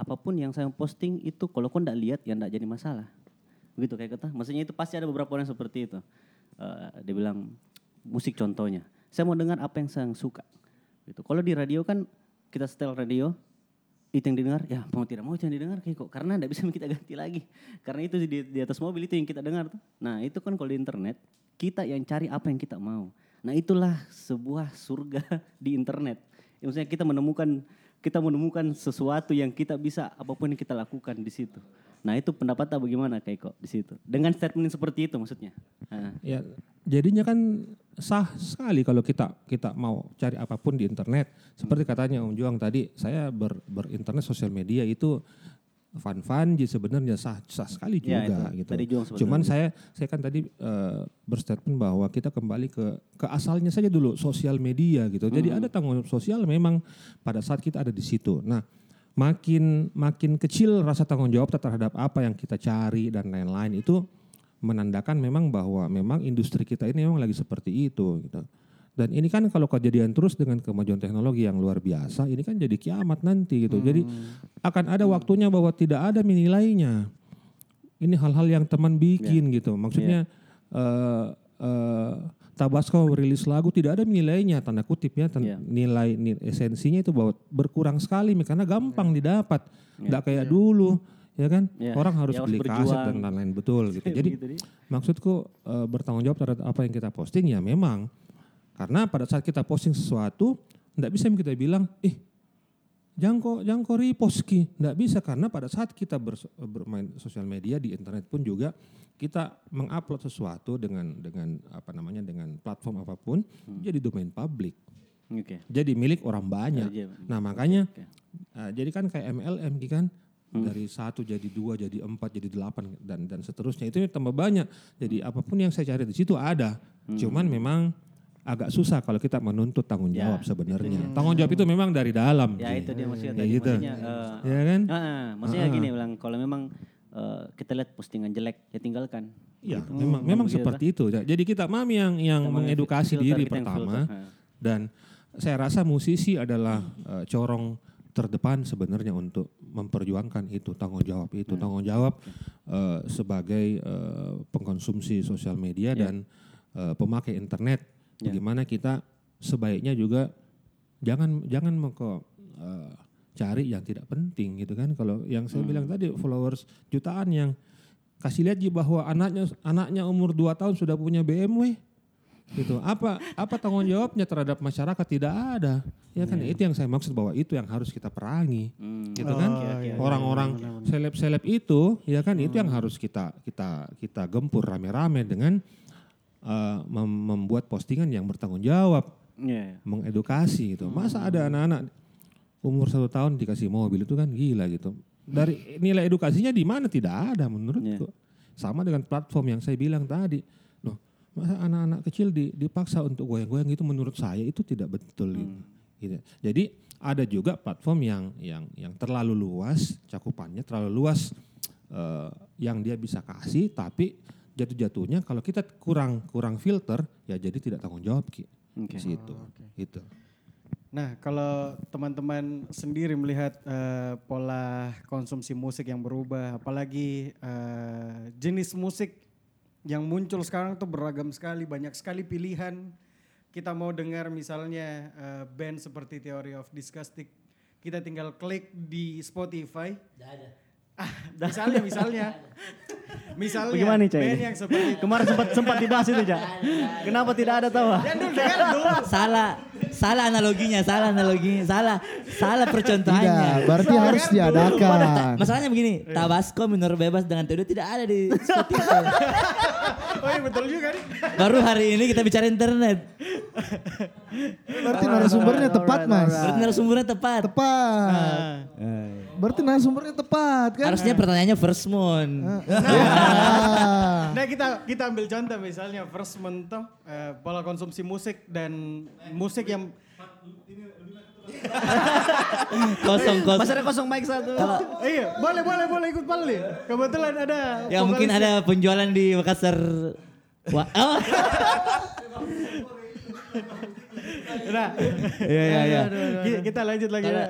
apa pun yang saya posting itu kalau kau ndak lihat ya ndak jadi masalah. Begitu kayak kata maksudnya itu pasti ada beberapa orang seperti itu. Eh, dia bilang musik contohnya saya mau dengar apa yang saya suka. Gitu. Kalau di radio kan kita setel radio itu yang didengar ya mau tidak mau itu yang didengar kayak kok karena tidak bisa [LAUGHS] kita ganti lagi. Karena itu di, di atas mobil itu yang kita dengar tuh. Nah itu kan kalau di internet kita yang cari apa yang kita mau. Nah itulah sebuah surga [LAUGHS] di internet Ya, maksudnya kita menemukan kita menemukan sesuatu yang kita bisa apa pun yang kita lakukan di situ. Nah itu pendapatnya bagaimana kayak kok di situ? Dengan statement seperti itu maksudnya? Nah, Ya, jadinya kan sah sekali kalau kita kita mau cari apa pun di internet. Seperti katanya Om Juang tadi, saya ber, berinternet sosial media itu fun-fun jadi sebenarnya sah sah sekali Ya, juga itu. gitu. Tadi sebenarnya. Cuman saya saya kan tadi eh, berstatement bahwa kita kembali ke ke asalnya saja dulu sosial media gitu. Jadi ada tanggung jawab sosial memang pada saat kita ada di situ. Nah, makin makin kecil rasa tanggung jawab terhadap apa yang kita cari dan lain-lain itu menandakan memang bahwa memang industri kita ini memang lagi seperti itu gitu. Dan ini kan kalau kejadian terus dengan kemajuan teknologi yang luar biasa, ini kan jadi kiamat nanti gitu. Jadi akan ada waktunya bahwa tidak ada nilainya. Ini hal-hal yang teman bikin gitu. Maksudnya eh eh, Tabasco rilis lagu tidak ada nilainya tanda kutipnya ten- Iya. nilai, ni- esensinya itu bahwa berkurang sekali karena gampang didapat. Tidak kayak dulu ya kan Iya. orang harus Ya, harus beli kaset dan lain-lain betul gitu. [LAUGHS] Jadi maksudku eh, bertanggung jawab terhadap apa yang kita posting ya memang karena pada saat kita posting sesuatu tidak bisa kita bilang ih jangan kok jangan kok repost ki tidak bisa karena pada saat kita bermain sosial media di internet pun juga kita mengupload sesuatu dengan dengan apa namanya dengan platform apa pun jadi domain publik. Oke. jadi milik orang banyak. Nah makanya Oke. uh, jadi kan kayak MLM Ki, kan dari satu jadi dua jadi empat jadi delapan dan dan seterusnya itu tambah banyak. Jadi apa pun yang saya cari di situ ada. Cuman memang agak susah kalau kita menuntut tanggung Ya, jawab sebenarnya tanggung jawab itu memang dari dalam Ya Ki. itu dia maksudnya Ya tadi. gitu. Maksudnya, eh, ya kan ah, maksudnya gini bilang kalau memang eh, kita lihat postingan jelek ya tinggalkan. Iya, memang memang begitu seperti itu. Jadi kita mami yang yang Kita mengedukasi filter, diri kita yang pertama dan saya rasa musisi adalah eh, corong terdepan sebenarnya untuk memperjuangkan itu tanggung jawab itu tanggung jawab eh, sebagai eh, pengkonsumsi sosial media dan eh, pemakai internet bagaimana kita sebaiknya juga jangan jangan mau ke eh, cari yang tidak penting gitu kan. Kalau yang saya bilang tadi followers jutaan yang kasih lihat bahwa anaknya anaknya umur 2 tahun sudah punya BMW gitu. Apa apa tanggung jawabnya terhadap masyarakat? Tidak ada. Ya kan? Itu yang saya maksud bahwa itu yang harus kita perangi. Gitu kan? Orang-orang seleb-seleb itu ya kan? Itu yang harus kita kita kita gempur rame-rame dengan mem- membuat postingan yang bertanggung jawab Iya. mengedukasi gitu. Masa ada anak-anak umur satu tahun dikasih mobil itu kan gila gitu. Dari nilai edukasinya di mana tidak ada menurutku. Sama dengan platform yang saya bilang tadi. Loh, masa anak-anak kecil di- dipaksa untuk goyang-goyang itu menurut saya itu tidak betul gitu. Gitu. Jadi ada juga platform yang yang yang terlalu luas cakupannya terlalu luas eh, yang dia bisa kasih tapi jatuh-jatuhnya kalau kita kurang kurang filter ya jadi tidak tanggung jawab ki. Di situ. Gitu. Nah, kalau teman-teman sendiri melihat eh, pola konsumsi musik yang berubah, apalagi eh, jenis musik yang muncul sekarang tuh beragam sekali, banyak sekali pilihan. Kita mau dengar misalnya eh, band seperti Theory of Disgusting, kita tinggal klik di Spotify. Ah, [LAUGHS] misalnya, misalnya, misalnya Bagaimana nih, Cak, band yang seperti Kemarin sempat sempat dibahas itu, Cak. Kenapa tidak ada tahu? Dulu. salah salah analoginya, salah analoginya, salah salah Tidak, percontohannya. berarti harus diadakan. Masalahnya begini, Tabasco minor bebas dengan Teodo tidak ada di Spotify. [LAUGHS] Oh iya betul juga nih. Baru hari ini kita bicara internet. Berarti narasumbernya tepat, Mas. Berarti narasumbernya tepat. Tepat. Berarti narasumbernya tepat kan? Harusnya pertanyaannya first moon. Ah. [LAUGHS] Nah kita kita ambil contoh misalnya first month tuh, eh, pola konsumsi musik dan musik yang kosong kosong. Masih ada kosong mic satu. Iya boleh boleh boleh ikut Pali. Kebetulan ada. Ya mungkin ada penjualan di Makassar. Wah, oh. [LAUGHS] Nah, Iya iya iya. ki- kita lanjut lagi. Ya.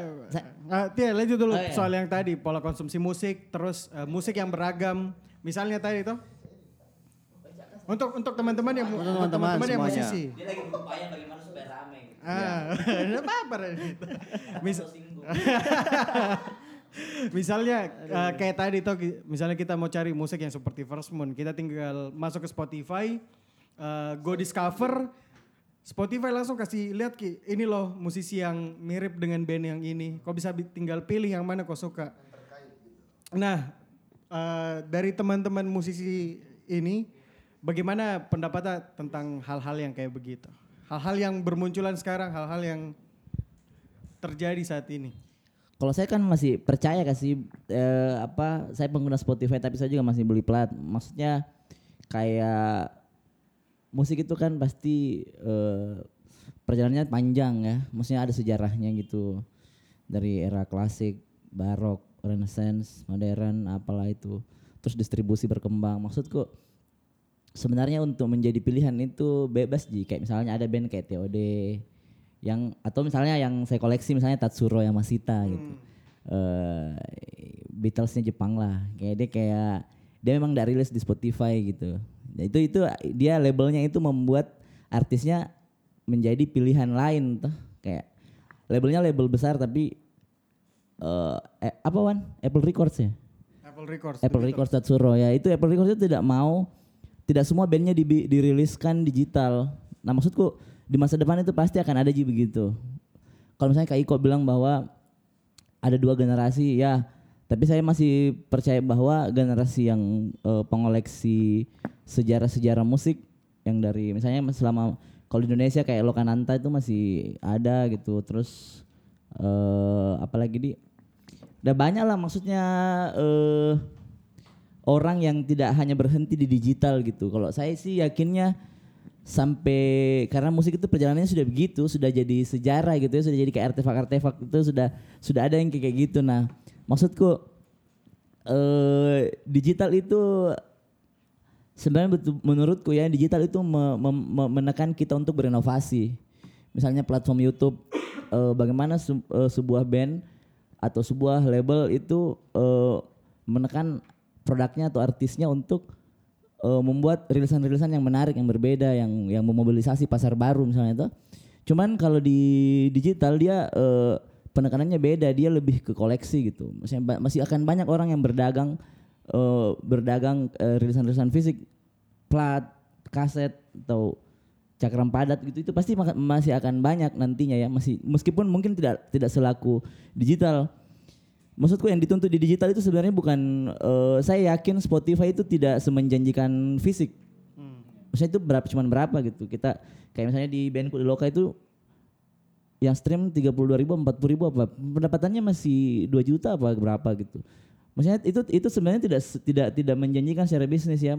Ah, Tia lanjut dulu Oh, iya. soal yang tadi pola konsumsi musik, terus eh, musik yang beragam. Misalnya tadi itu. Untuk untuk teman-teman yang Untuk untuk teman-teman yang semuanya. musisi. Dia lagi berupaya bagaimana supaya ramai. Ah, [LAUGHS] enggak apa-apa. gitu. Mis- [LAUGHS] misalnya eh, kayak tadi tuh ki- misalnya kita mau cari musik yang seperti First Moon, kita tinggal masuk ke Spotify, eh, go discover Spotify langsung kasih lihat ki, ini loh musisi yang mirip dengan band yang ini. Kau bisa bi- tinggal pilih yang mana kau suka. Nah, eh, dari teman-teman musisi ini, bagaimana pendapatnya tentang hal-hal yang kayak begitu? Hal-hal yang bermunculan sekarang, hal-hal yang terjadi saat ini. Kalau saya kan masih percaya kasih eh, apa saya pengguna Spotify tapi saya juga masih beli plat. Maksudnya kayak musik itu kan pasti eh, perjalanannya panjang ya. Maksudnya ada sejarahnya gitu. Dari era klasik, barok, renaissance, modern, apalah itu. Terus distribusi berkembang. Maksudku sebenarnya untuk menjadi pilihan itu bebas ji. Kayak misalnya ada band kayak TOD yang atau misalnya yang saya koleksi misalnya Tatsuro Yamashita gitu. Eh Beatlesnya Jepang lah. Kayak dia kayak dia memang tidak rilis di Spotify gitu. Nah, itu itu dia labelnya itu membuat artisnya menjadi pilihan lain tuh kayak labelnya label besar tapi eh eh, apa Wan? Apple Records ya? Apple Records. Apple. Records Tatsuro ya itu Apple Records itu tidak mau tidak semua bandnya di, diriliskan digital. Nah maksudku di masa depan itu pasti akan ada ji begitu. Kalau misalnya Kak Iko bilang bahwa ada dua generasi ya, tapi saya masih percaya bahwa generasi yang eh, pengoleksi sejarah-sejarah musik yang dari misalnya selama kalau di Indonesia kayak Lokananta itu masih ada gitu. Terus eh apalagi di udah banyak lah maksudnya eh orang yang tidak hanya berhenti di digital gitu. Kalau saya sih yakinnya sampai karena musik itu perjalanannya sudah begitu, sudah jadi sejarah gitu ya, sudah jadi kayak artefak-artefak itu sudah sudah ada yang kayak gitu. Nah, maksudku eh digital itu sebenarnya betul, menurutku ya digital itu me- me- me- menekan kita untuk berinovasi. Misalnya platform YouTube, eh, bagaimana se- eh, sebuah band atau sebuah label itu eh, menekan produknya atau artisnya untuk membuat rilisan-rilisan yang menarik, yang berbeda, yang yang memobilisasi pasar baru misalnya itu. Cuman kalau di digital dia penekanannya beda, dia lebih ke koleksi gitu. Ba- masih akan banyak orang yang berdagang eh, berdagang eh, rilisan-rilisan fisik, plat, kaset atau cakram padat gitu. Itu pasti masih akan banyak nantinya ya. Masih meskipun mungkin tidak tidak selaku digital. Maksudku yang dituntut di digital itu sebenarnya bukan eh, saya yakin Spotify itu tidak semenjanjikan fisik. Maksudnya itu berapa cuman berapa gitu. Kita kayak misalnya di bandku di Loka itu yang stream 32 ribu 40 ribu apa? Pendapatannya masih 2 juta apa berapa gitu. Maksudnya itu itu sebenarnya tidak tidak tidak menjanjikan secara bisnis ya.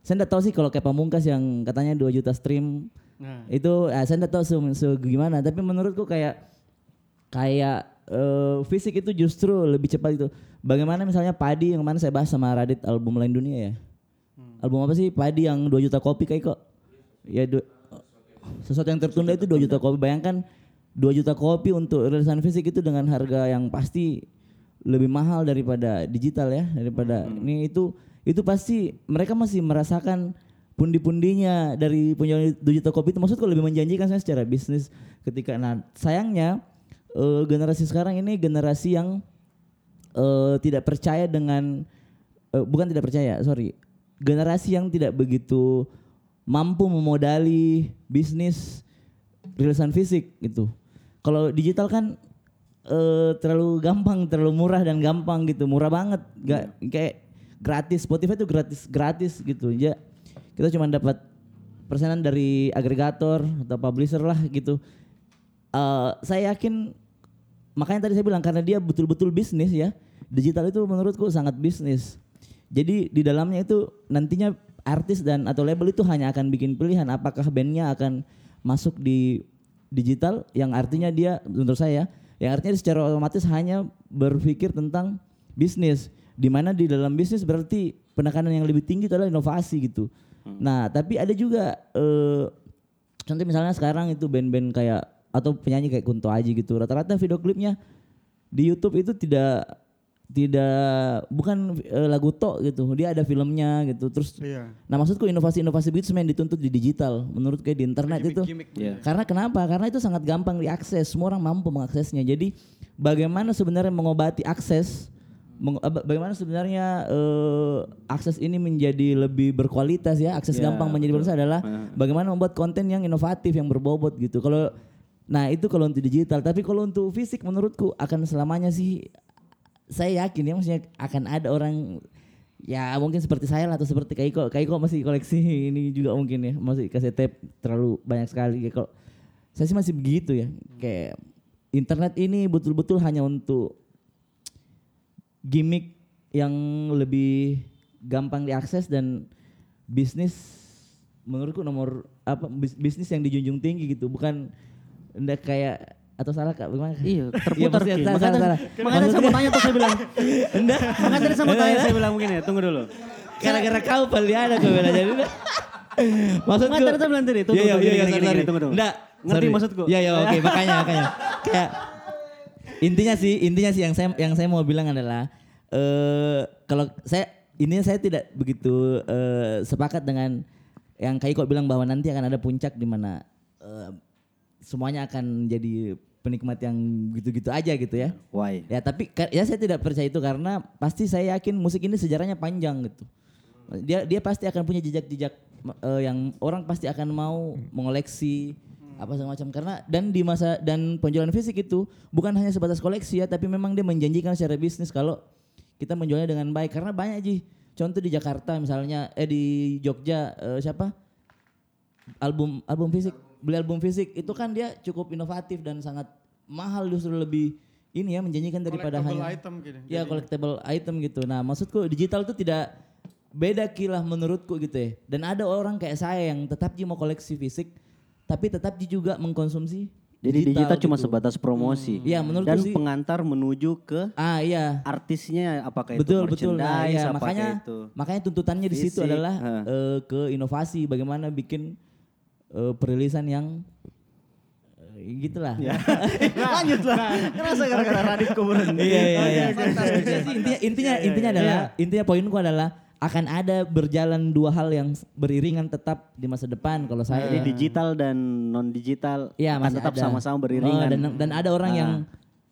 Saya enggak tahu sih kalau kayak Pamungkas yang katanya 2 juta stream Nah. itu ah, saya enggak tahu se, se- gimana. Tapi menurutku kayak kayak eh, fisik itu justru lebih cepat itu bagaimana misalnya Padi yang mana saya bahas sama Radit album lain dunia ya? Album apa sih? Padi yang 2 juta kopi kayak kok? Ya du- sesuatu yang tertunda itu 2 juta kopi. Bayangkan 2 juta kopi untuk rilisan fisik itu dengan harga yang pasti lebih mahal daripada digital ya daripada ini. Itu itu pasti mereka masih merasakan pundi-pundinya dari penjualan digital kopi itu. Maksudku lebih menjanjikan saya secara bisnis ketika nah sayangnya eh, generasi sekarang ini generasi yang eh, tidak percaya dengan eh, bukan tidak percaya sorry generasi yang tidak begitu mampu memodali bisnis rilisan fisik gitu kalau digital kan eh, terlalu gampang terlalu murah dan gampang gitu. Murah banget. Gak kayak gratis. Spotify itu gratis gratis gitu. Ya kita cuma dapat persenan dari agregator atau publisher lah gitu. Eh, saya yakin makanya tadi saya bilang karena dia betul-betul bisnis ya digital itu menurutku sangat bisnis. Jadi di dalamnya itu nantinya artis dan atau label itu hanya akan bikin pilihan apakah bandnya akan masuk di digital yang artinya dia menurut saya yang artinya secara otomatis hanya berpikir tentang bisnis. Di mana di dalam bisnis berarti penekanan yang lebih tinggi itu adalah inovasi gitu. Nah tapi ada juga eh, contoh misalnya sekarang itu band-band kayak atau penyanyi kayak Kunto Aji gitu. Rata-rata video klipnya di YouTube itu tidak tidak bukan eh, lagu tok gitu. Dia ada filmnya gitu. Terus Iya. nah maksudku inovasi-inovasi begitu sebenarnya dituntut di digital menurut kayak di internet itu. Iya. karena kenapa? Karena itu sangat gampang diakses. Semua orang mampu mengaksesnya. Jadi bagaimana sebenarnya mengobati akses? Meng- eh, bagaimana sebenarnya eh, akses ini menjadi lebih berkualitas ya? Akses Ya, gampang menjadi berkualitas adalah bagaimana membuat konten yang inovatif yang berbobot gitu. Kalau nah itu kalau untuk digital. Tapi kalau untuk fisik menurutku akan selamanya sih saya yakin ya maksudnya akan ada orang ya mungkin seperti saya lah atau seperti Kaiko. Kaiko masih koleksi [LAUGHS] ini juga mungkin ya. Masih kasih tape terlalu banyak sekali. Ya kalau saya sih masih begitu ya. Kayak internet ini betul-betul hanya untuk gimmick yang lebih gampang diakses dan bisnis menurutku nomor apa bis- bisnis yang dijunjung tinggi gitu. Bukan ndak kayak atau salah kak bagaimana Iya, [LAUGHS] terputar maksudnya Ki. salah, Makanya salah, salah. makanya saya mau tanya tuh saya bilang. Enggak. Makanya saya mau tanya saya bilang begini, tunggu dulu. Gara-gara kau paling ada kau bilang jadi. Maksudku. Makanya tadi bilang tadi, tunggu, Iya, iya, tunggu, iya, gini, tunggu, tunggu. Enggak. Ngerti maksudku? Iya, iya, oke, makanya, makanya. Kayak intinya sih, intinya sih yang saya yang saya mau bilang adalah eh kalau saya ini saya tidak begitu eh, sepakat dengan yang Kaiko bilang bahwa nanti akan ada puncak di mana eh, semuanya akan jadi penikmat yang gitu-gitu aja gitu ya. Why? Ya tapi ya saya tidak percaya itu karena pasti saya yakin musik ini sejarahnya panjang gitu. Dia dia pasti akan punya jejak-jejak eh, yang orang pasti akan mau mengoleksi apa segala macam karena dan di masa dan penjualan fisik itu bukan hanya sebatas koleksi ya tapi memang dia menjanjikan secara bisnis kalau kita menjualnya dengan baik karena banyak ji contoh di Jakarta misalnya eh di Jogja eh, siapa album album fisik beli album fisik itu kan dia cukup inovatif dan sangat mahal justru lebih ini ya menjanjikan daripada Collectible hanya item gitu ya collectible item gitu. Nah maksudku digital itu tidak beda kilah menurutku gitu ya. Dan ada orang kayak saya yang tetap dia mau koleksi fisik tapi tetap dia juga mengkonsumsi Jadi digital cuma gitu. sebatas promosi. Iya, menurutku Dan sih- pengantar menuju ke ah iya. artisnya apakah itu betul betul. Nah, ya, apakah makanya itu makanya tuntutannya di situ adalah eh, ke inovasi bagaimana bikin eh, perilisan yang eh, gitulah [LAUGHS] lanjut lah. Kerasa gara-gara Radit kuburan. iya iya iya intinya intinya intinya adalah intinya poinku adalah akan ada berjalan dua hal yang beriringan tetap di masa depan kalau saya Jadi digital dan non digital Iya akan tetap sama-sama Oh, beriringan. dan dan ada orang Ah. yang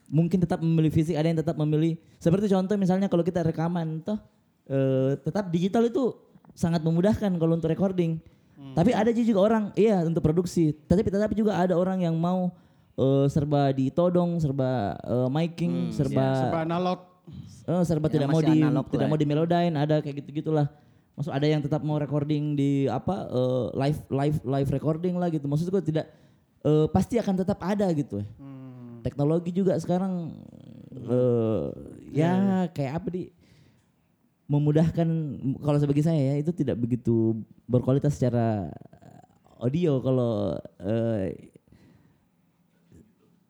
mungkin tetap memilih fisik, ada yang tetap memilih seperti contoh misalnya kalau kita rekaman toh eh, tetap digital itu sangat memudahkan kalau untuk recording. Hmm. Tapi ada juga orang iya untuk produksi. Tapi tetapi juga ada orang yang mau eh, serba ditodong, serba eh, miking, serba Serba analog. eh, serba Yang tidak mau di tidak lah mau di melodyne, ada kayak gitu-gitulah. Maksud ada yang tetap mau recording di apa eh, live live live recording lah gitu. Maksud gue tidak eh, pasti akan tetap ada gitu. ya. Teknologi juga sekarang eh, ya kayak apa di memudahkan kalau sebagai saya ya itu tidak begitu berkualitas secara audio kalau eh,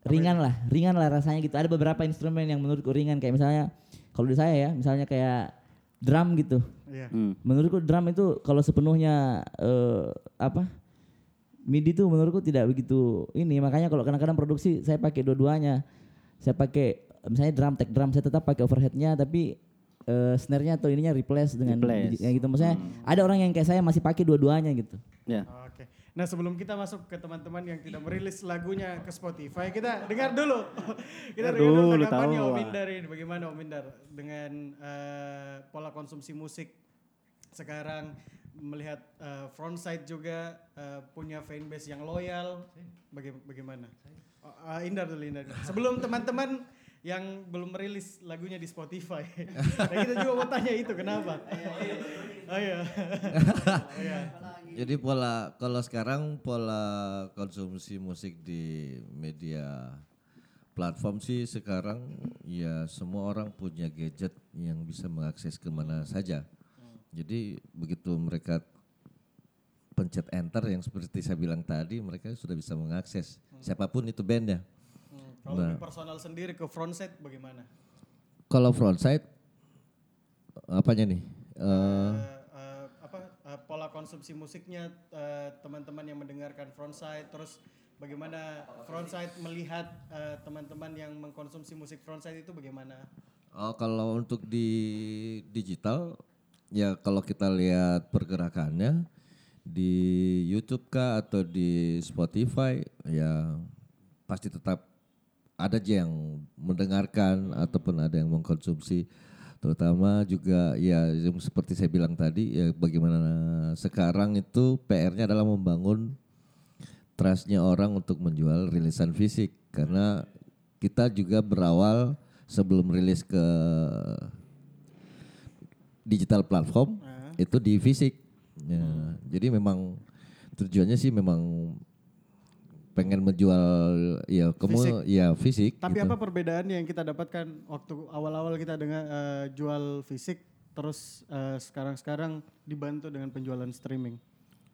ringan lah ringan lah rasanya gitu. Ada beberapa instrumen yang menurutku ringan kayak misalnya kalau di saya ya misalnya kayak drum gitu. Iya. Hmm. menurutku drum itu kalau sepenuhnya eh, apa MIDI tuh menurutku tidak begitu ini. Makanya kalau kadang-kadang produksi saya pakai dua-duanya. Saya pakai misalnya drum tag drum saya tetap pakai overheadnya tapi eh, snare-nya atau ininya replace dengan Replace. kayak gitu maksudnya ada orang yang kayak saya masih pakai dua-duanya gitu Ya. Oke. Nah sebelum kita masuk ke teman-teman yang tidak merilis lagunya ke Spotify, kita dengar dulu. [LAUGHS] kita dengar dulu Dulu, tanggapannya Om. Indar ini. Bagaimana Om Indar dengan eh, pola konsumsi musik sekarang melihat eh, frontside juga eh, punya fanbase yang loyal. Baga- bagaimana? Eh, Indar dulu Indar. Sebelum teman-teman yang belum merilis lagunya di Spotify. [LAUGHS] nah, kita juga mau tanya itu kenapa? Oh iya. Oh, [LAUGHS] iya. Jadi pola kalau sekarang pola konsumsi musik di media platform sih sekarang ya semua orang punya gadget yang bisa mengakses ke mana saja. Jadi begitu mereka pencet enter yang seperti saya bilang tadi mereka sudah bisa mengakses siapa pun itu bandnya. Kalau lebih personal sendiri ke frontside bagaimana? Kalau frontside apanya nih? Eh, Eh, eh, apa eh, pola konsumsi musiknya eh, teman-teman yang mendengarkan frontside terus bagaimana frontside melihat eh, teman-teman yang mengkonsumsi musik frontside itu bagaimana? Oh kalau untuk di digital ya kalau kita lihat pergerakannya di YouTube kah atau di Spotify ya pasti tetap ada aja yang mendengarkan ataupun ada yang mengkonsumsi. Terutama juga ya seperti saya bilang tadi ya bagaimana sekarang itu PR-nya adalah membangun trustnya orang untuk menjual rilisan fisik. Karena kita juga berawal sebelum rilis ke digital platform itu di fisik. Ya, Jadi memang tujuannya sih memang pengen menjual ya kamu Fisik. ya fisik. Tapi gitu. apa perbedaannya yang kita dapatkan waktu awal-awal kita dengan eh, jual fisik terus eh, sekarang-sekarang dibantu dengan penjualan streaming?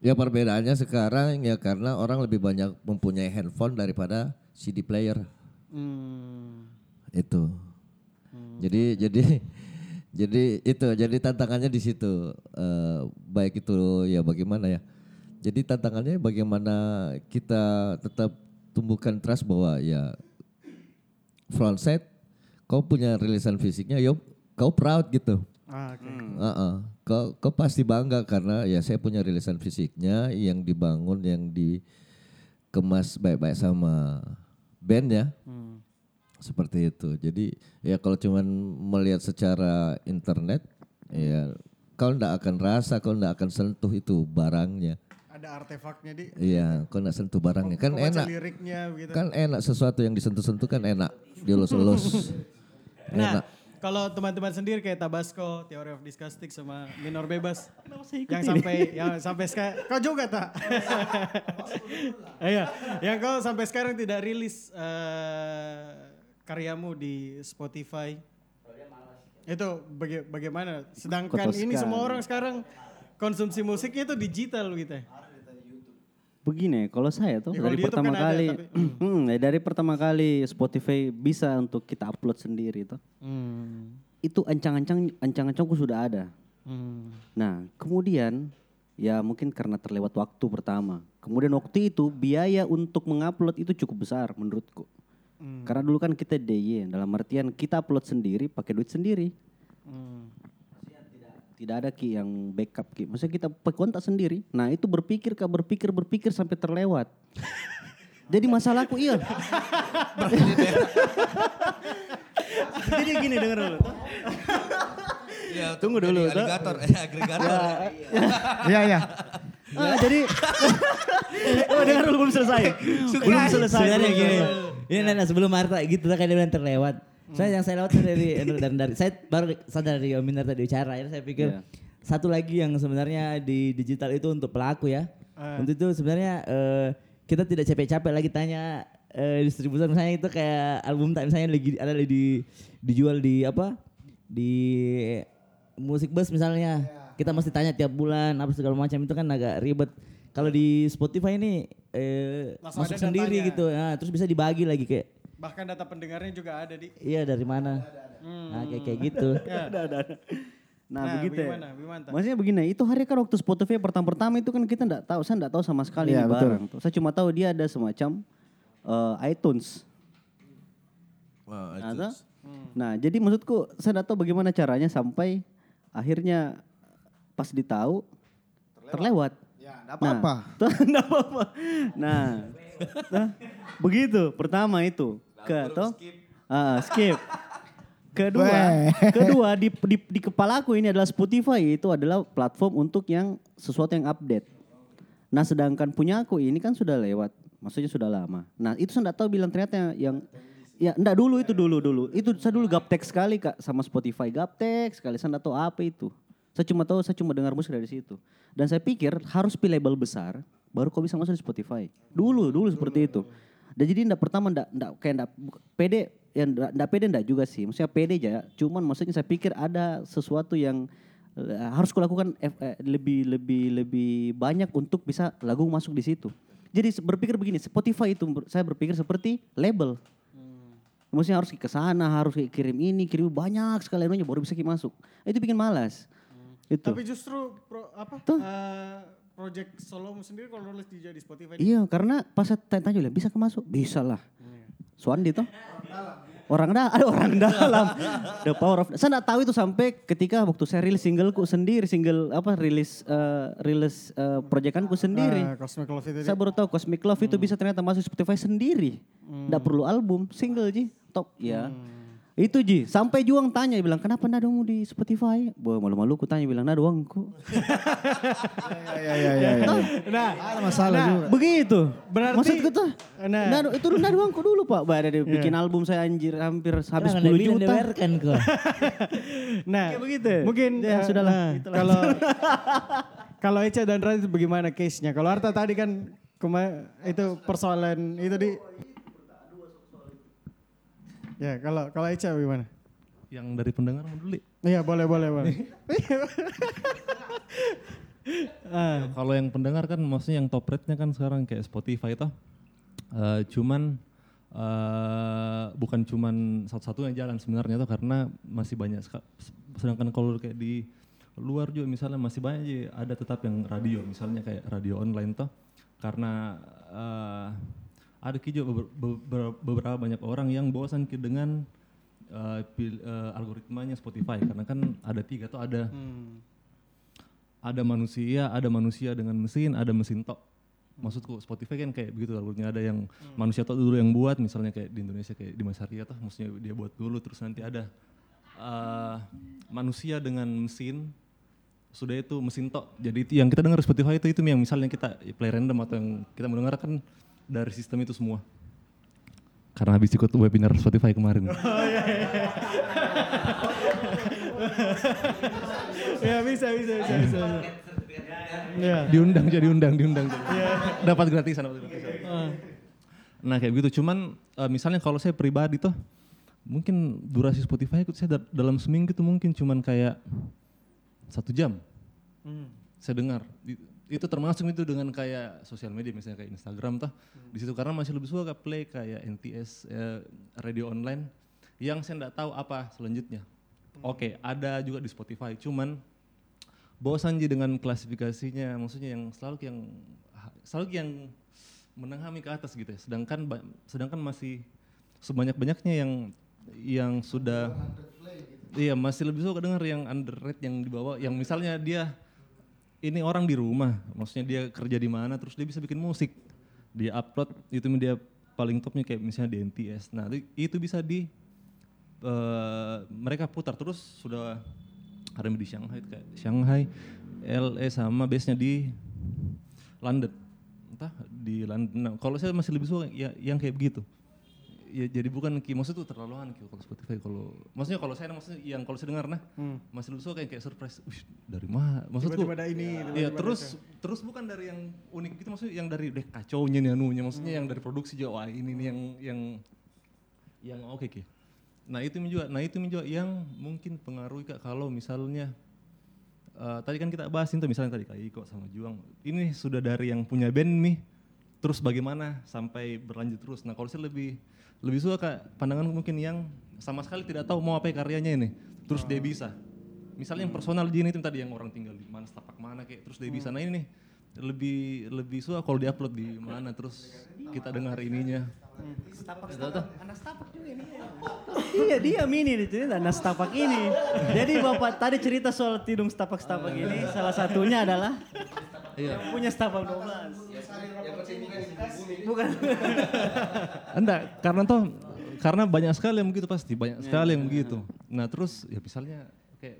Ya perbedaannya sekarang ya karena orang lebih banyak mempunyai handphone daripada CD player Hmm. itu. Jadi jadi [LAUGHS] jadi itu jadi tantangannya di situ Eh, baik itu ya bagaimana ya. Jadi tantangannya bagaimana kita tetap tumbuhkan trust bahwa ya frontside kau punya rilisan fisiknya yuk kau proud gitu. Ah, oke. Heeh. Kau, kau pasti bangga karena ya saya punya rilisan fisiknya yang dibangun yang dikemas baik-baik sama band ya. Hmm. Seperti itu. Jadi ya kalau cuman melihat secara internet ya kau ndak akan rasa, kau ndak akan sentuh itu barangnya. Ada artefaknya di Iya, kau ndak sentuh barangnya. Kan enak. liriknya begitu. Kan enak sesuatu yang disentuh-sentuh kan enak. Dielus-elus. [LAUGHS] Nah, enak. kalau teman-teman sendiri kayak Tabasco, Theory of Disgusting sama Minor Bebas, yang sampai yang sampai sekarang, [LAUGHS] kau juga tak? [LAUGHS] Iya, yang kau sampai sekarang tidak rilis eh, karyamu di Spotify. Itu baga- bagaimana? Sedangkan ini semua orang sekarang konsumsi musiknya itu digital gitu. Ya. Begini, kalau saya tuh Ya, dari pertama kan ada, kali, tapi- [CLEARS THROAT] Hmm, ya dari pertama kali Spotify bisa untuk kita upload sendiri tuh, Hmm. itu ancang-ancang ancang-ancangku sudah ada. Hmm. Nah, kemudian ya mungkin karena terlewat waktu pertama. Kemudian waktu itu biaya untuk mengupload itu cukup besar menurutku. Karena dulu kan kita DIY, dalam artian kita upload sendiri pakai duit sendiri. Hmm. Tidak ada ki yang backup ki. Maksudnya kita kontak sendiri. Nah itu berpikir kak berpikir berpikir sampai terlewat. [LAUGHS] Jadi masalahku iya. [LAUGHS] Jadi gini denger dulu. Ya, [LAUGHS] Tunggu dulu. Agregator, eh, agregator. Iya iya. Ah, jadi oh dengar dulu belum selesai. belum selesai. Sebenarnya gini. Ini Nana sebelum Marta gitu kayak dia bilang terlewat. Saya yang saya lewat dari [LAUGHS] dari, dari saya baru sadar dari Om Minar tadi bicara. Akhirnya saya pikir Iya. satu lagi yang sebenarnya di digital itu untuk pelaku ya. Ah. Untuk itu sebenarnya eh, kita tidak capek-capek lagi tanya eh, distributor misalnya itu kayak album tak misalnya lagi ada di dijual di apa di musik bus misalnya kita mesti tanya tiap bulan apa segala macam itu kan agak ribet kalau di Spotify ini eh, Langsung masuk sendiri datanya. gitu nah, terus bisa dibagi lagi kayak Bahkan data pendengarnya juga ada di. iya dari mana nah kayak kayak gitu [LAUGHS] ada ada ada. Nah, Nah, begitu. ya. bagaimana? Maksudnya begini, itu hari kan waktu Spotify pertama-pertama itu kan kita enggak tahu, saya enggak tahu sama sekali Iya, ini betul. barang. tuh. Saya cuma tahu dia ada semacam eh, iTunes. Wah, Ada? iTunes. Nah, jadi maksudku saya tidak tahu bagaimana caranya sampai akhirnya pas ditahu terlewat. Ya, enggak [LAUGHS] apa-apa. Nah, enggak apa-apa. Nah, nah, begitu. Pertama itu. Ke toh? Ah, skip. [LAUGHS] Kedua, kedua di, di di kepalaku ini adalah Spotify itu adalah platform untuk yang sesuatu yang update. Nah, sedangkan punya aku ini kan sudah lewat, maksudnya sudah lama. Nah, itu saya enggak tahu bilang ternyata yang ya enggak dulu itu dulu dulu. Itu saya dulu gaptek sekali Kak sama Spotify gaptek sekali. Saya enggak tahu apa itu. Saya cuma tahu saya cuma dengar musik dari situ. Dan saya pikir harus pilih label besar baru kau bisa masuk di Spotify. Dulu dulu seperti itu. Dan jadi enggak pertama enggak enggak kayak enggak pede ya enggak, enggak pede enggak juga sih. Maksudnya pede aja. Cuman maksudnya saya pikir ada sesuatu yang eh, harus kulakukan eh, eh, lebih lebih lebih banyak untuk bisa lagu masuk di situ. Jadi berpikir begini, Spotify itu ber- saya berpikir seperti label. Maksudnya harus ke sana, harus kirim ini, kirim banyak sekali anunya baru bisa masuk. Itu bikin malas. Itu. Tapi justru pro, apa? Tuh. eh, project solomu sendiri kalau nulis di di Spotify. Iya, karena pas saya tanya bilang bisa ke masuk, bisa lah. Suandi tuh. Orang dalam, ada orang dalam. The power of. Saya nggak tahu itu sampai ketika waktu saya rilis singleku sendiri, single apa rilis eh, rilis eh, proyekanku sendiri. Eh, Cosmic Love itu. Saya baru tahu Cosmic Love itu bisa ternyata masuk Spotify sendiri. Nggak perlu album, single Ji. Top ya. Itu Ji, sampai Juang tanya bilang, "Kenapa dong di Spotify?" Boh, malu-malu ku tanya bilang, "Nggak doangku." Ya ya ya ya. Nah, Ada masalah juga. Begitu. Berarti- Maksudku tuh, Nah. nah, itu nggak doangku dulu Pak. Bah, ada bikin album saya anjir hampir habis Jangan 10 bilang juta. kok. [LAUGHS] nah, Kayak begitu. Mungkin Ya, eh, sudahlah. nah, kalau [LAUGHS] kalau Eca dan Radit bagaimana case-nya? Kalau Arta tadi kan kema itu persoalan itu di Ya, kalau kalau Eca bagaimana? Yang dari pendengar mau dulu. Iya, boleh boleh boleh. Ah, [LAUGHS] Kalau yang pendengar kan maksudnya yang top rate-nya kan sekarang kayak Spotify itu. Eh, cuman eh, bukan cuman satu-satunya jalan sebenarnya tuh karena masih banyak sedangkan kalau kayak di luar juga misalnya masih banyak aja ada tetap yang radio misalnya kayak radio online tuh karena eh, ada juga beber- beberapa banyak orang yang bosan dengan pil- eh, algoritmanya Spotify. Karena kan ada tiga tuh ada ada manusia, ada manusia dengan mesin, ada mesin tok. Maksudku Spotify kan kayak begitu algoritmanya. Ada yang manusia tok dulu yang buat, misalnya kayak di Indonesia kayak di Mas Arya tuh, maksudnya dia buat dulu. Terus nanti ada eh, manusia dengan mesin, sudah itu mesin tok. Jadi itu yang kita dengar Spotify itu itu yang misalnya kita play random atau yang kita mendengar kan dari sistem itu semua. Karena habis ikut webinar Spotify kemarin. [LAUGHS] [LAUGHS] ya bisa bisa bisa bisa. Ya. diundang jadi diundang. Diundang dapat gratisan dapat gratisan nah kayak begitu. Cuman eh, misalnya kalau saya pribadi tuh mungkin durasi Spotify ikut saya da- dalam seminggu tuh mungkin cuman kayak satu jam. Saya dengar. Di- itu termasuk itu dengan kayak sosial media misalnya kayak Instagram tuh di situ karena masih lebih suka play kayak NTS eh, radio online yang saya nggak tahu apa selanjutnya. Oke ada juga di Spotify cuman bosan ji dengan klasifikasinya. Maksudnya yang selalu yang selalu yang menenghami ke atas gitu ya. Sedangkan sedangkan masih sebanyak banyaknya yang yang sudah iya masih lebih suka dengar yang underrated yang dibawa yang misalnya dia ini orang di rumah maksudnya dia kerja di mana terus dia bisa bikin musik dia upload itu dia paling topnya kayak misalnya di NTS nah itu- bisa di eh, mereka putar terus sudah ada di Shanghai kayak Shanghai, LA sama base-nya di London. Entah di London. Nah, kalau saya masih lebih suka ya, yang kayak begitu. Ya, jadi bukan ki maksudnya tuh terlaluan ki kalau Spotify kalau maksudnya kalau saya maksudnya yang kalau saya dengar nah masih lebih suka kayak, kayak surprise Wih, dari mana maksudku Tiba-tiba ada ini, iya terus terus bukan dari yang unik gitu maksudnya yang dari deh kacaunya nih anunya maksudnya yang dari produksi juga wah ini nih yang yang yang oke ki. Nah itu juga, nah itu juga yang mungkin pengaruhi kak kalau misalnya eh, tadi kan kita bahas itu misalnya tadi kak Iko sama Juang, ini sudah dari yang punya band nih, terus bagaimana sampai berlanjut terus. Nah kalau saya lebih lebih suka kak pandangan mungkin yang sama sekali tidak tahu mau apa karyanya ini, terus dia bisa. Misalnya yang personal gini itu tadi yang orang tinggal di mana setapak mana kayak terus dia bisa. Nah ini nih lebih lebih suka kalau diupload di mana terus kita dengar ininya. Anak setapak juga ini. Iya dia mini nih cerita anak setapak ini. [LAUGHS] Jadi bapak tadi cerita soal tidung setapak-setapak ini salah satunya adalah Iya. yang punya setapak 12. Bukan. [LAUGHS] Enggak, karena toh karena banyak sekali yang begitu pasti, banyak sekali yang begitu. Nah, terus ya misalnya kayak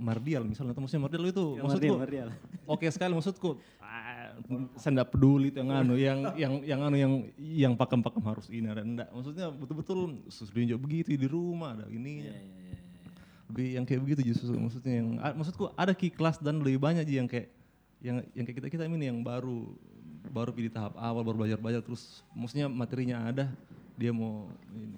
Mardial misalnya, atau maksudnya Mardial itu maksudku Mardial, Mardial. [LAUGHS] oke sekali maksudku. ah, saya enggak peduli itu yang anu, yang yang yang anu yang yang pakem-pakem harus ini ada enggak. Maksudnya betul-betul sudah begitu di rumah ada ini. Lebih yang kayak begitu justru maksudnya yang ah, maksudku ada ki kelas dan lebih banyak Ji, yang kayak yang yang kayak kita kita ini yang baru baru di tahap awal baru belajar belajar terus maksudnya materinya ada dia mau ini.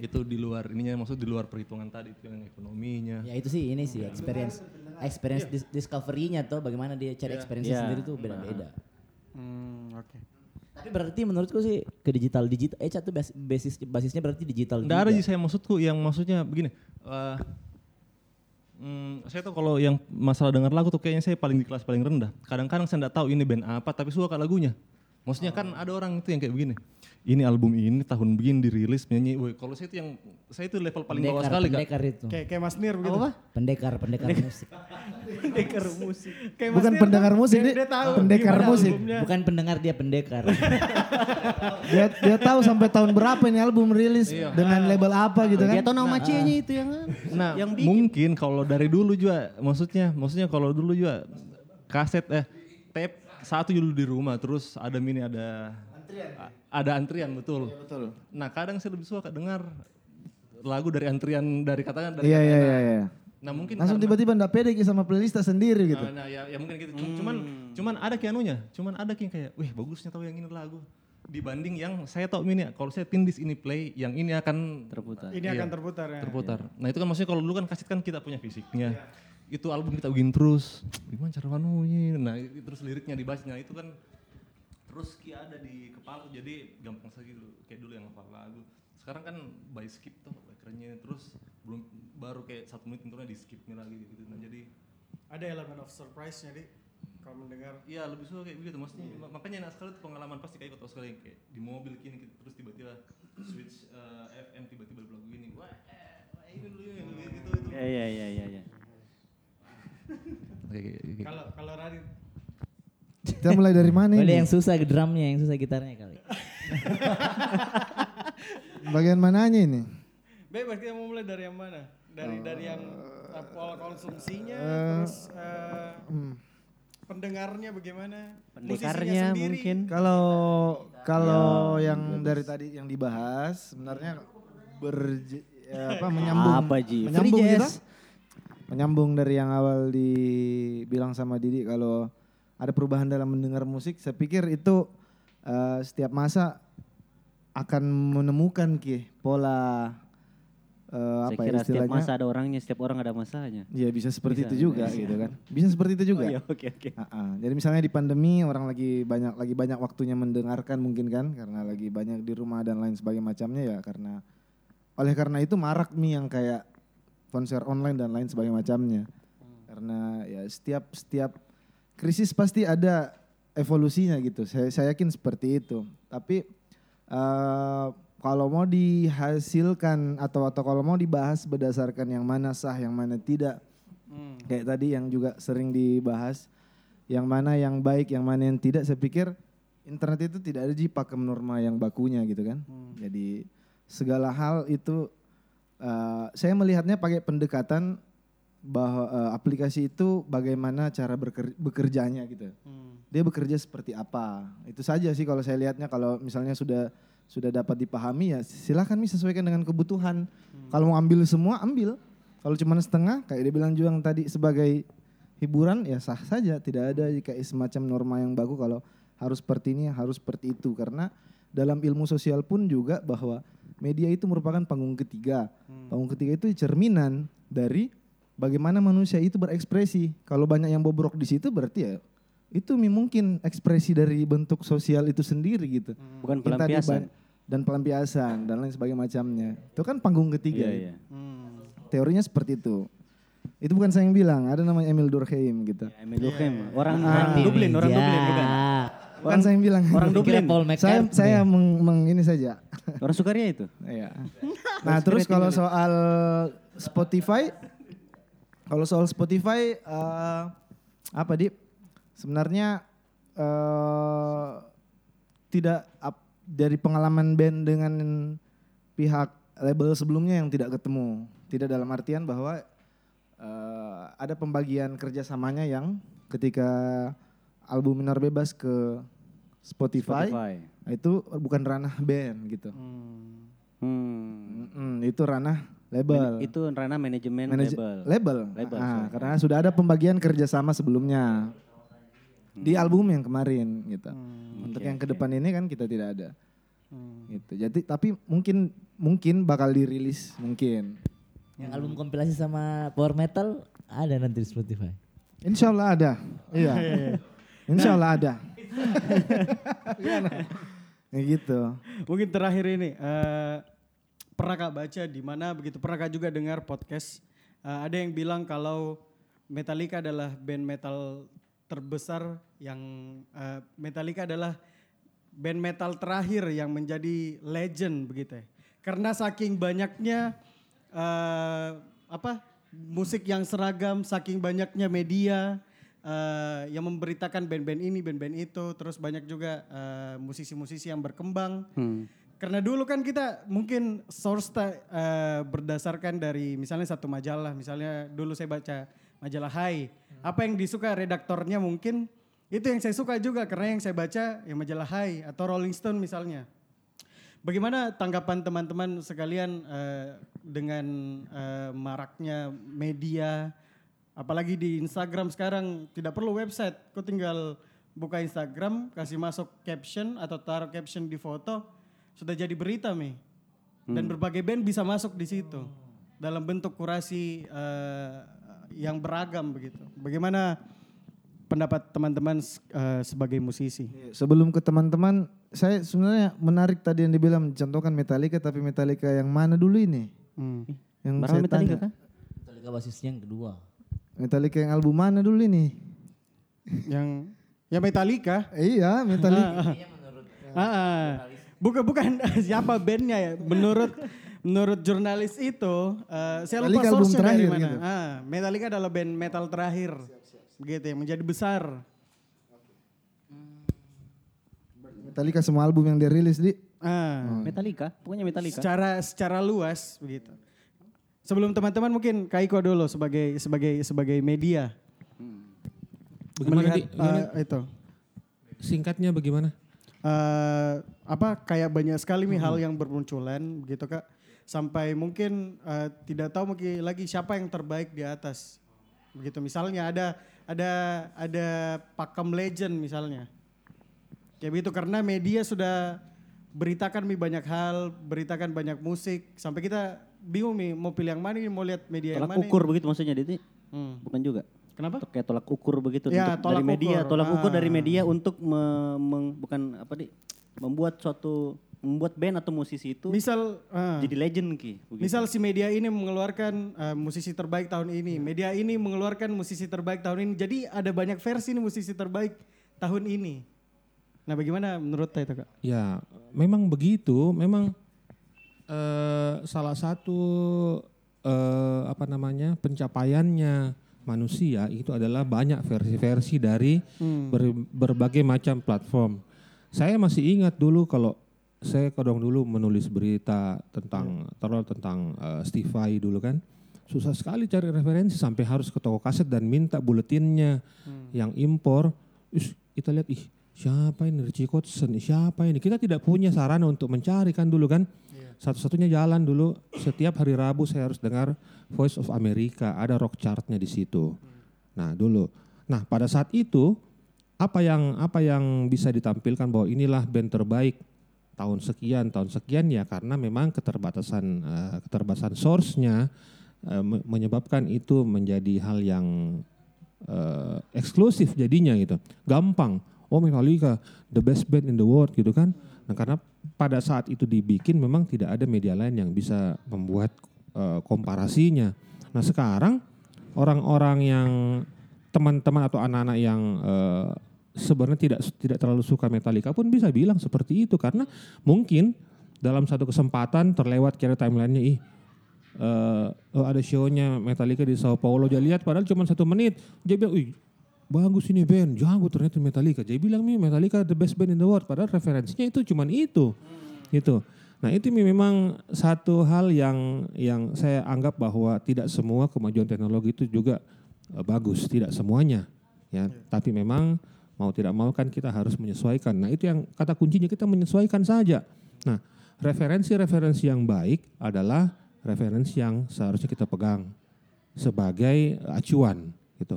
Itu di luar ininya maksud di luar perhitungan tadi itu yang ekonominya. Ya itu sih ini sih experience experience dis- discovery-nya tuh bagaimana dia cari experience Iya. sendiri tuh beda-beda. Hmm, oke. Tapi berarti menurutku sih ke digital digital Eca tuh bas- basis basisnya berarti digital Nggak ada sih saya maksudku yang maksudnya begini eh, hmm, saya tuh kalau yang masalah dengar lagu tuh kayaknya saya paling di kelas paling rendah. Kadang-kadang saya nggak tahu ini band apa tapi suka lagunya maksudnya kan ada orang itu yang kayak begini ini album ini tahun begini dirilis penyanyi woi kalau saya itu yang saya itu level paling bawah pendekar, sekali kak pendekar itu. Kayak kayak Mas Nir begitu. Apa? Pendekar, pendekar musik. [LAUGHS] Pendekar musik. Kayak Bukan Nir pendengar musik, dia, dia- tahu pendekar musik. albumnya. Bukan pendengar dia pendekar. [LAUGHS] Dia dia tahu sampai tahun berapa ini album rilis dengan label apa gitu kan. Dia tahu nama C-nya itu yang Nah, yang bikin. mungkin kalau dari dulu juga, maksudnya, maksudnya kalau dulu juga kaset eh tape satu dulu di rumah, terus ada mini ada a- ada antrian betul. betul. Nah, kadang saya lebih suka dengar lagu dari antrian dari katakan dari Iya iya iya iya. Nah, mungkin Langsung karena- tiba-tiba ndak pede Ki sama playlist sendiri gitu. Nah, nah, ya, ya mungkin gitu. Cuman cuman ada kianunya, cuman ada yang kayak, wih bagusnya tahu yang ini lagu dibanding yang saya tahu ini kalau saya pindis ini play yang ini akan terputar. Ini akan terputar ya. terputar. Nah itu kan maksudnya kalau dulu kan kaset kan kita punya fisiknya. Itu album kita bikin terus. Gimana cara manunya? Nah terus liriknya dibahasnya itu kan terus ki ada di kepala jadi gampang saja dulu kayak dulu yang hafal lagu. Sekarang kan by skip tuh kerennya terus belum baru kayak satu menit intronya di skipnya lagi gitu. Nah jadi Ada elemen of surprise-nya, Di. Kalau mendengar. Iya lebih suka kayak begitu maksudnya ma- makanya enak sekali tuh pengalaman pasti kayak kau sekali kayak di mobil gini gitu, terus tiba-tiba switch eh, FM tiba-tiba lagu ini wah eh, wah, ini dulu ini dulu, gitu itu Iya iya iya iya. iya. Kayak- kayak- kayak- Kalau kalau Radit Kita mulai dari mana Boleh ini? yang susah drumnya, yang susah gitarnya kali. [LAUGHS] Bagian mananya ini? Bebas kita mau mulai dari yang mana? Dari dari yang uh, pola konsumsinya, Eh, terus uh, Hmm. pendengarnya bagaimana? Sendiri. mungkin. Kalau kalau yang dari tadi yang dibahas sebenarnya ber ya apa menyambung Apa, Ji? menyambung Free jazz. Menyambung dari yang awal dibilang sama Didi kalau ada perubahan dalam mendengar musik, saya pikir itu eh, setiap masa akan menemukan ki pola eh, Saya apa ya kira setiap istilahnya? masa ada orangnya, setiap orang ada masanya. Ya bisa seperti Bisa, itu juga bisa. gitu kan. Bisa seperti itu juga. Oh iya, oke oke. Ah, ah. Jadi misalnya di pandemi orang lagi banyak lagi banyak waktunya mendengarkan mungkin kan karena lagi banyak di rumah dan lain sebagainya macamnya ya karena oleh karena itu marak nih yang kayak konser online dan lain sebagainya macamnya. Karena ya setiap setiap krisis pasti ada evolusinya gitu. Saya saya yakin seperti itu. Tapi eh, kalau mau dihasilkan atau atau kalau mau dibahas berdasarkan yang mana sah, yang mana tidak, kayak tadi yang juga sering dibahas, yang mana yang baik, yang mana yang tidak, saya pikir internet itu tidak ada di pakem norma yang bakunya gitu kan. Jadi segala hal itu eh, saya melihatnya pakai pendekatan bahwa eh, aplikasi itu bagaimana cara beker- bekerjanya gitu. Dia bekerja seperti apa? Itu saja sih kalau saya lihatnya kalau misalnya sudah sudah dapat dipahami ya silakan nih sesuaikan dengan kebutuhan. Kalau mau ambil semua ambil. Kalau cuma setengah kayak dia bilang Juang tadi sebagai hiburan ya sah saja tidak ada kayak semacam norma yang baku kalau harus seperti ini harus seperti itu karena dalam ilmu sosial pun juga bahwa media itu merupakan panggung ketiga. Panggung ketiga itu cerminan dari bagaimana manusia itu berekspresi. Kalau banyak yang bobrok di situ berarti ya itu mungkin ekspresi dari bentuk sosial itu sendiri gitu. Bukan Yang tadi pelampiasan. dan pelampiasan dan lain sebagainya macamnya. Itu kan panggung ketiga. Iya iya. Teorinya seperti itu. Itu bukan saya yang bilang, ada namanya Emil Durkheim gitu. Ya, Emil Durkheim, orang Ah, orang Dublin, orang meja. Dublin bukan? Bukan saya yang bilang. Orang Dublin. Paul saya McCartney. saya meng, meng- ini saja. Orang Sukaria itu. Iya. [LAUGHS] Nah terus kalau soal Spotify, kalau soal Spotify eh, apa di? Sebenarnya eh, tidak ap- dari pengalaman band dengan pihak label sebelumnya yang tidak ketemu. Tidak dalam artian bahwa eh, ada pembagian kerjasamanya yang ketika album minor bebas ke Spotify, Spotify. nah itu bukan ranah band gitu. Hmm. Mm-mm, itu ranah label. Itu ranah manajemen Manaj- label. label. Label, Ah, karena sudah ada pembagian kerjasama sebelumnya di album yang kemarin gitu. Untuk yang ke depan ini kan kita tidak ada. Gitu. Jadi tapi mungkin mungkin bakal dirilis mungkin. Yang album kompilasi sama power metal ada nanti di Spotify. Insya Allah ada. Iya. [LAUGHS] Insya Allah ada. [LAUGHS] Ya gitu. Mungkin terakhir ini eh, pernah kak baca di mana begitu pernah kak juga dengar podcast eh, ada yang bilang kalau Metallica adalah band metal terbesar yang eh, Metallica adalah band metal terakhir yang menjadi legend begitu ya. Karena saking banyaknya eh, apa musik yang seragam, saking banyaknya media eh, yang memberitakan band-band ini, band-band itu, terus banyak juga eh, musisi-musisi yang berkembang. Karena dulu kan kita mungkin source ta- eh, berdasarkan dari misalnya satu majalah, misalnya dulu saya baca majalah Hai, apa yang disuka redaktornya mungkin? Itu yang saya suka juga. Karena yang saya baca ya majalah Hai atau Rolling Stone misalnya. Bagaimana tanggapan teman-teman sekalian eh, dengan eh, maraknya media, apalagi di Instagram sekarang tidak perlu website, kau tinggal buka Instagram, kasih masuk caption atau taruh caption di foto, sudah jadi berita mi. Dan berbagai band bisa masuk di situ dalam bentuk kurasi eh, yang beragam begitu. Bagaimana pendapat teman-teman eh, sebagai musisi? Sebelum ke teman-teman, saya sebenarnya menarik tadi yang dibilang contohkan Metallica tapi Metallica yang mana dulu ini? Hmm. Yang Berapa saya Metallica tanya. kah? Metallica basisnya yang kedua. Metallica yang album mana dulu ini? Yang ya Metallica. Iya, Metallica. Ah, ah. bukan bukan [LAUGHS] siapa bandnya ya. Menurut menurut jurnalis itu, eh, saya lupa Metallica album source-nya dari terakhir mana. gitu. Ah, Metallica adalah band metal terakhir, begitu yang menjadi besar. Metallica semua album yang dirilis di Ah, Metallica, pokoknya Metallica. secara secara luas begitu. Sebelum teman-teman mungkin Kaiko dulu sebagai sebagai sebagai media. Bagaimana melihat di, gimana? eh, itu. singkatnya bagaimana? eh apa kayak banyak sekali nih hal yang bermunculan gitu kak. Sampai mungkin eh, tidak tahu mungkin lagi siapa yang terbaik di atas. Begitu misalnya ada ada ada pakem legend misalnya. Kayak begitu karena media sudah beritakan mi banyak hal beritakan banyak musik. Sampai kita bingung nih mau pilih yang mana nih mau lihat media yang Tolak mana ukur begitu maksudnya Diti? Hmm. Bukan juga. kenapa Kayak tolak ukur begitu Ya, untuk tolak dari media, ukur. tolak ukur dari Ah. media untuk me- meng- bukan apa di membuat suatu membuat band atau musisi itu misal ah. jadi legend ki. begitu. Misal si media ini mengeluarkan uh, musisi terbaik tahun ini, media ini mengeluarkan musisi terbaik tahun ini. Jadi ada banyak versi nih musisi terbaik tahun ini. Nah, bagaimana menurut itu kak? Ya, memang begitu. Memang eh, salah satu eh, apa namanya pencapaiannya manusia itu adalah banyak versi-versi dari ber- berbagai macam platform. Saya masih ingat dulu kalau saya kadang dulu menulis berita tentang terlalu tentang Steve Vai dulu kan. Susah sekali cari referensi sampai harus ke toko kaset dan minta buletinnya yang impor. Ih, kita lihat ih siapa ini Richie Kotzen, siapa ini? Kita tidak punya sarana untuk mencari kan dulu kan. Satu-satunya jalan dulu setiap hari Rabu saya harus dengar Voice of America, ada rock chartnya di situ. Nah dulu, nah pada saat itu apa yang apa yang bisa ditampilkan bahwa inilah band terbaik tahun sekian tahun sekian ya karena memang keterbatasan eh, keterbatasan source-nya eh, me- menyebabkan itu menjadi hal yang eh, eksklusif jadinya gitu. Gampang. Oh Metallica the best band in the world gitu kan. Nah karena pada saat itu dibikin memang tidak ada media lain yang bisa membuat eh, komparasinya. Nah sekarang orang-orang yang teman-teman atau anak-anak yang eh, sebenarnya tidak tidak terlalu suka Metallica pun bisa bilang seperti itu karena mungkin dalam satu kesempatan terlewat kira timelinenya ih oh ada show-nya Metallica di Sao Paulo dia lihat padahal cuma satu menit dia bilang ih bagus ini band jago ternyata Metallica. Dia bilang nih Metallica the best band in the world. Padahal referensinya itu cuma itu. Gitu. Nah itu memang satu hal yang yang saya anggap bahwa tidak semua kemajuan teknologi itu juga eh, bagus. Tidak semuanya ya. Tapi memang mau tidak mau kan kita harus menyesuaikan. Nah itu yang kata kuncinya kita menyesuaikan saja. Nah referensi-referensi yang baik adalah referensi yang seharusnya kita pegang sebagai acuan gitu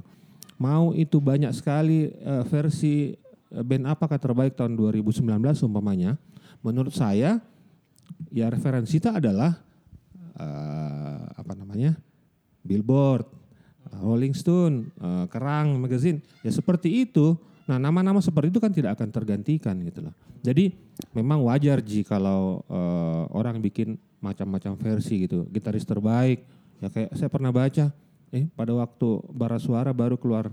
mau itu banyak sekali eh, versi eh, band apakah terbaik tahun 2019 umpamanya menurut saya ya referensi kita adalah eh, apa namanya Billboard, eh, Rolling Stone, eh, Kerang Magazine ya seperti itu. Nah nama-nama seperti itu kan tidak akan tergantikan gitu loh. Jadi memang wajar ji kalau eh, orang bikin macam-macam versi gitu. Gitaris terbaik ya kayak saya pernah baca eh pada waktu Bara Suara baru keluar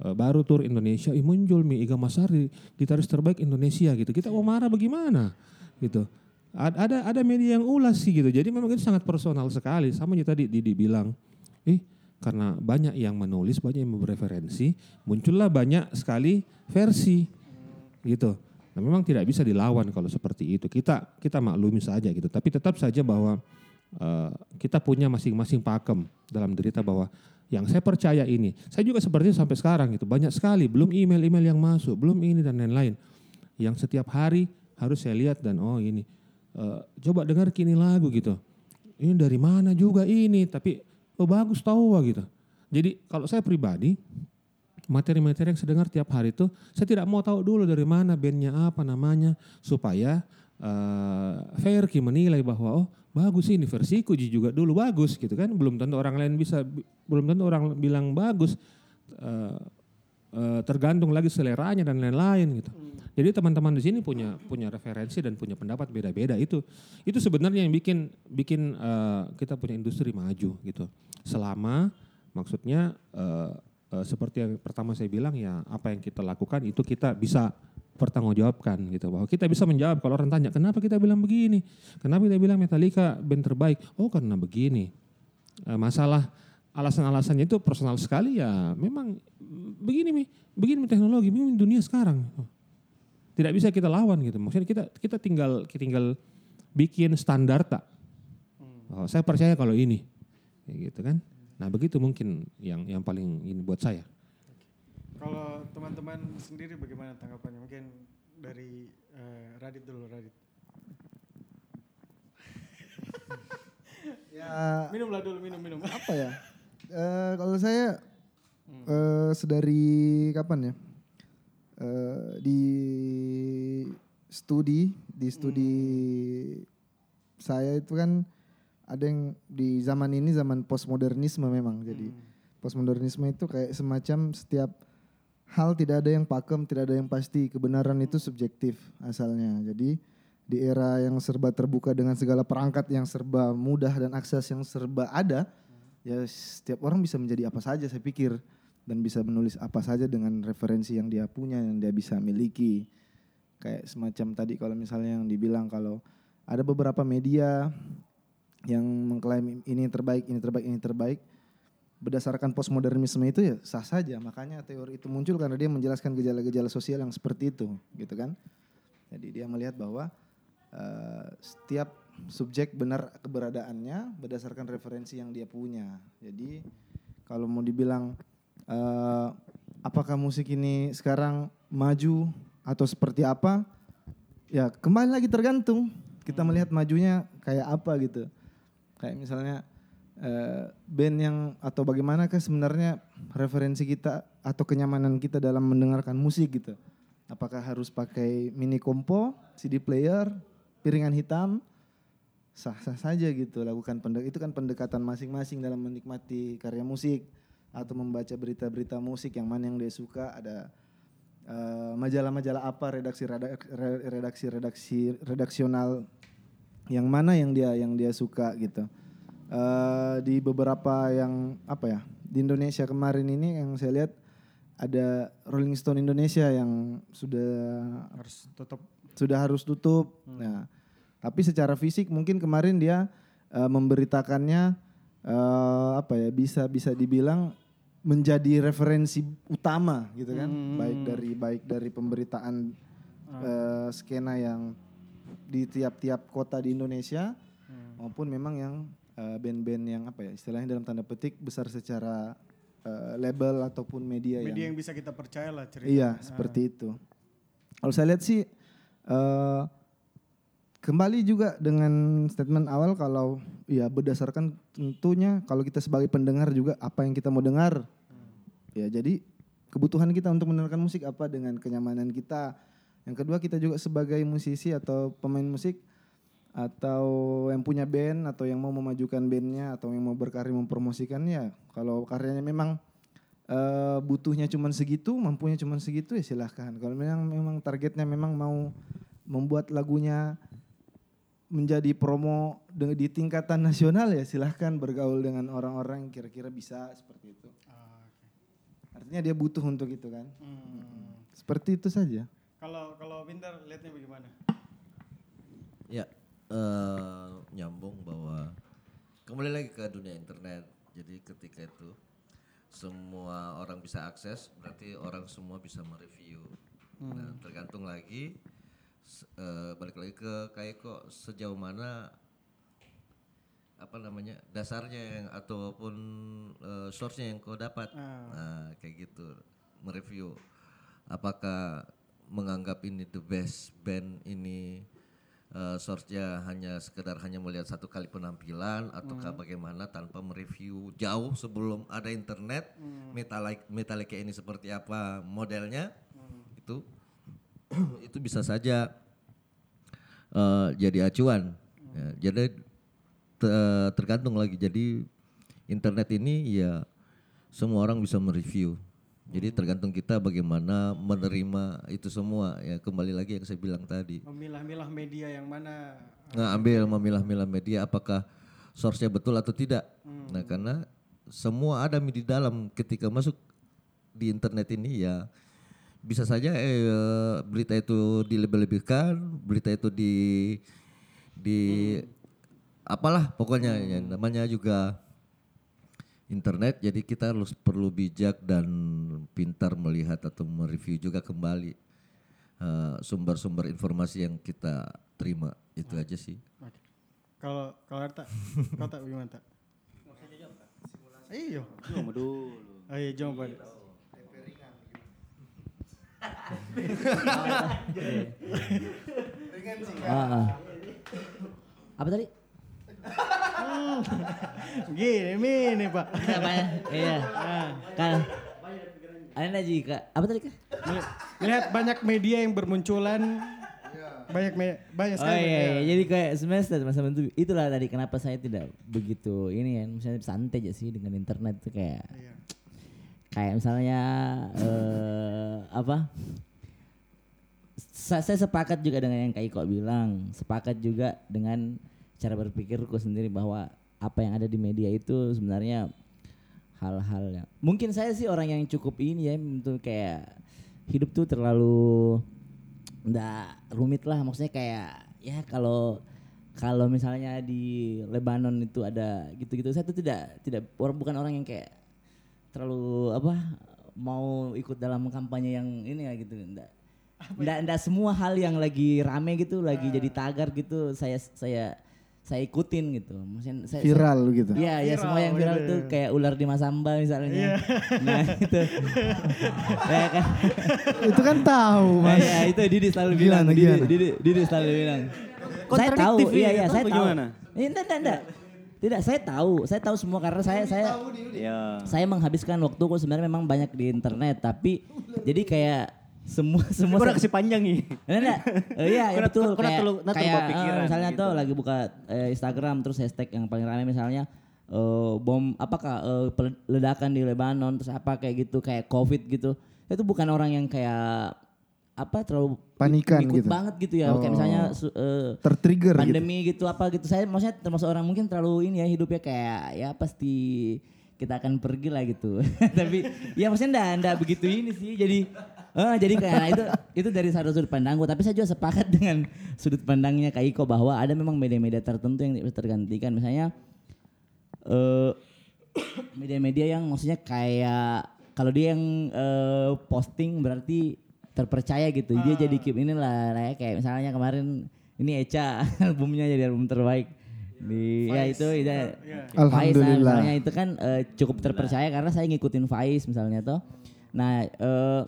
eh, baru tur Indonesia, ih muncul Mi Iga Masari gitaris terbaik Indonesia gitu. Kita mau marah bagaimana gitu. Ad- Ada ada media yang ulas sih gitu. Jadi memang itu sangat personal sekali. Sama aja tadi Didi bilang, eh karena banyak yang menulis, banyak yang bereferensi, muncullah banyak sekali versi gitu. Nah, memang tidak bisa dilawan kalau seperti itu. Kita kita maklumi saja gitu. Tapi tetap saja bahwa eh, kita punya masing-masing pakem dalam derita bahwa yang saya percaya ini. Saya juga seperti itu sampai sekarang gitu. Banyak sekali belum email-email yang masuk, belum ini dan lain-lain. Yang setiap hari harus saya lihat dan oh ini eh, coba dengar kini lagu gitu. Ini dari mana juga ini, tapi oh bagus tahu gitu. Jadi kalau saya pribadi materi-materi yang saya dengar tiap hari itu saya tidak mau tahu dulu dari mana bandnya apa namanya supaya eh fair menilai bahwa oh bagus ini versiku juga dulu bagus gitu kan belum tentu orang lain bisa belum tentu orang bilang bagus eh, eh, tergantung lagi seleranya dan lain-lain gitu. Jadi teman-teman di sini punya punya referensi dan punya pendapat beda-beda itu itu sebenarnya yang bikin bikin eh, kita punya industri maju gitu. Selama maksudnya eh, eh, seperti yang pertama saya bilang ya apa yang kita lakukan itu kita bisa pertanggungjawabkan gitu. Bahwa kita bisa menjawab kalau orang tanya kenapa kita bilang begini? Kenapa kita bilang Metallica band terbaik? Oh karena begini. Eh, masalah alasan-alasannya itu personal sekali ya memang begini mi. Begini teknologi begini dunia sekarang. Tidak bisa kita lawan gitu. Maksudnya kita kita tinggal kita tinggal bikin standar tak? Oh, saya percaya kalau ini. Gitu kan? Nah begitu mungkin yang yang paling ini buat saya Kalau teman-teman sendiri bagaimana tanggapannya? Mungkin dari eh, Radit dulu, Radit. Ya Minumlah dulu, minum, minum. apa ya? Eh, kalau saya eh, sedari kapan ya? Eh, di studi, di studi saya itu kan ada yang di zaman ini zaman postmodernisme memang. Jadi postmodernisme itu kayak semacam setiap hal tidak ada yang pakem, tidak ada yang pasti. Kebenaran itu subjektif asalnya. Jadi di era yang serba terbuka dengan segala perangkat yang serba mudah dan akses yang serba ada, ya setiap orang bisa menjadi apa saja saya pikir dan bisa menulis apa saja dengan referensi yang dia punya yang dia bisa miliki. Kayak semacam tadi kalau misalnya yang dibilang kalau ada beberapa media yang mengklaim ini terbaik, ini terbaik, ini terbaik berdasarkan postmodernisme itu ya sah saja. Makanya teori itu muncul karena dia menjelaskan gejala-gejala sosial yang seperti itu, gitu kan. Jadi dia melihat bahwa eh, setiap subjek benar keberadaannya berdasarkan referensi yang dia punya. Jadi kalau mau dibilang eh, apakah musik ini sekarang maju atau seperti apa? Ya kembali lagi tergantung kita melihat majunya kayak apa gitu. Kayak misalnya eh, band yang atau bagaimanakah sebenarnya referensi kita atau kenyamanan kita dalam mendengarkan musik gitu. Apakah harus pakai mini kompo, CD player, piringan hitam, sah-sah saja gitu lakukan pendek itu kan pendekatan masing-masing dalam menikmati karya musik atau membaca berita-berita musik yang mana yang dia suka. Ada eh, majalah-majalah apa redaksi redaksi redaksi redaksional yang mana yang dia yang dia suka gitu Eh, di beberapa yang apa ya di Indonesia kemarin ini yang saya lihat ada Rolling Stone Indonesia yang sudah Harus tutup. sudah harus tutup. Nah, tapi secara fisik mungkin kemarin dia eh, memberitakannya eh, apa ya bisa bisa dibilang menjadi referensi utama gitu kan, baik dari baik dari pemberitaan eh, skena yang di tiap-tiap kota di Indonesia maupun memang yang band-band yang apa ya istilahnya dalam tanda petik besar secara eh, label ataupun media, Media yang yang bisa kita percaya lah cerita. Iya, seperti itu. Kalau saya lihat sih eh kembali juga dengan statement awal kalau ya berdasarkan tentunya kalau kita sebagai pendengar juga apa yang kita mau dengar. Ya, jadi kebutuhan kita untuk mendengarkan musik apa dengan kenyamanan kita. Yang kedua kita juga sebagai musisi atau pemain musik atau yang punya band atau yang mau memajukan bandnya atau yang mau berkarya mempromosikannya kalau karyanya memang eh, butuhnya cuman segitu mampunya cuman segitu ya silahkan. Kalau memang memang targetnya memang mau membuat lagunya menjadi promo di tingkatan nasional ya silahkan bergaul dengan orang-orang yang kira-kira bisa seperti itu. Artinya dia butuh untuk itu kan? Hmm. seperti itu saja. Kalau kalau Winter lihatnya bagaimana? Ya, eh, nyambung bahwa kembali lagi ke dunia internet. Jadi ketika itu semua orang bisa akses, berarti orang semua bisa mereview. Nah, tergantung lagi eh, balik lagi ke kayak kok sejauh mana apa namanya dasarnya yang ataupun eh, source-nya yang kau dapat. Nah, kayak gitu mereview. Apakah menganggap ini the best band ini eh, source-nya hanya sekedar hanya melihat satu kali penampilan ataukah bagaimana tanpa mereview jauh sebelum ada internet Metallica Metallica ini seperti apa modelnya itu [CLEARS THROAT] itu bisa saja eh, jadi acuan. Ya, jadi te- tergantung lagi. Jadi internet ini ya semua orang bisa mereview. Jadi tergantung kita bagaimana menerima itu semua. Ya kembali lagi yang saya bilang tadi. Memilah-milah media yang mana? Nggak ambil memilah-milah media apakah source-nya betul atau tidak. Nah karena semua ada di dalam. Ketika masuk di internet ini ya bisa saja eh, berita itu dilebih-lebihkan, berita itu di di apalah pokoknya. Ya, namanya juga internet jadi kita harus perlu bijak dan pintar melihat atau mereview juga kembali eh, sumber-sumber informasi yang kita terima itu aja sih. Kalau kalau Arta, [LAUGHS] kau tak bagaimana tak? Iya. Cuma dulu. Iya, jom pada. Ah, ah. Apa tadi? [LAUGHS] Gini, ini Pak. Apa ya? Iya. Kan. Ada juga. Apa tadi kak? Lihat banyak media yang bermunculan. Banyak me banyak Oh sekali. iya, media. iya. jadi kayak semester teman-teman itu itulah tadi kenapa saya tidak begitu ini ya, misalnya santai aja sih dengan internet tuh kayak Iya. kayak misalnya eh apa? Sa- saya sepakat juga dengan yang Kak Iko bilang, sepakat juga dengan cara berpikirku sendiri bahwa apa yang ada di media itu sebenarnya hal-hal yang mungkin saya sih orang yang cukup ini ya untuk kayak hidup tuh terlalu nggak rumit lah. Maksudnya kayak ya kalau kalau misalnya di Lebanon itu ada gitu-gitu saya tuh tidak tidak orang bukan orang yang kayak terlalu apa mau ikut dalam kampanye yang ini ya gitu. Enggak enggak, enggak semua hal yang lagi rame gitu lagi jadi tagar gitu saya saya saya ikutin gitu maksudnya saya, saya- viral gitu Iya, ya semua yang viral gitu tuh ya. kayak ular di Masamba misalnya. Nah, itu. [LAUGHS] ya kan. itu kan tahu Nah, mas ya, itu Didi selalu Gimana, bilang. Didi, gimana? Didi, Didi selalu bilang. Saya tahu, iya, ya, iya, saya tahu. bagaimana? Eh, Enggak, enggak, enggak. Tidak, saya tahu. Saya tahu semua karena saya saya Ya. saya menghabiskan waktuku sebenarnya memang banyak di internet, tapi jadi kayak semua semua saya- kasih panjang nih. Enggak, enggak. Eh, iya, ya betul. nak Kayak, terlalu- nak kayak terlalu eh, pikiran misalnya gitu. tuh lagi buka eh, Instagram terus hashtag yang paling ramai misalnya eh, bom apakah eh, pel- ledakan di Lebanon terus apa kayak gitu kayak COVID gitu. Itu bukan orang yang kayak apa terlalu Panikan ikut gitu. banget gitu ya. Kayak misalnya eh, tertrigger gitu pandemi gitu. apa gitu. Saya maksudnya termasuk orang mungkin terlalu ini ya hidupnya kayak ya pasti kita akan pergi lah gitu. [LAUGHS] Tapi ya maksudnya enggak, enggak begitu ini sih. Jadi eh, jadi kayak nah, itu itu dari satu sudut pandangku. Tapi saya juga sepakat [LAUGHS] dengan sudut pandangnya Kak Iko bahwa ada memang media-media tertentu yang tergantikan. Misalnya eh media-media yang maksudnya kayak kalau dia yang eh, posting berarti terpercaya gitu. Dia jadi keep inilah kayak kayak misalnya kemarin ini Eca [LAUGHS] albumnya jadi album terbaik di ya itu ya, Faiz lah Alhamdulillah. misalnya itu kan eh, cukup terpercaya karena saya ngikutin Faiz misalnya tuh. Nah, eh,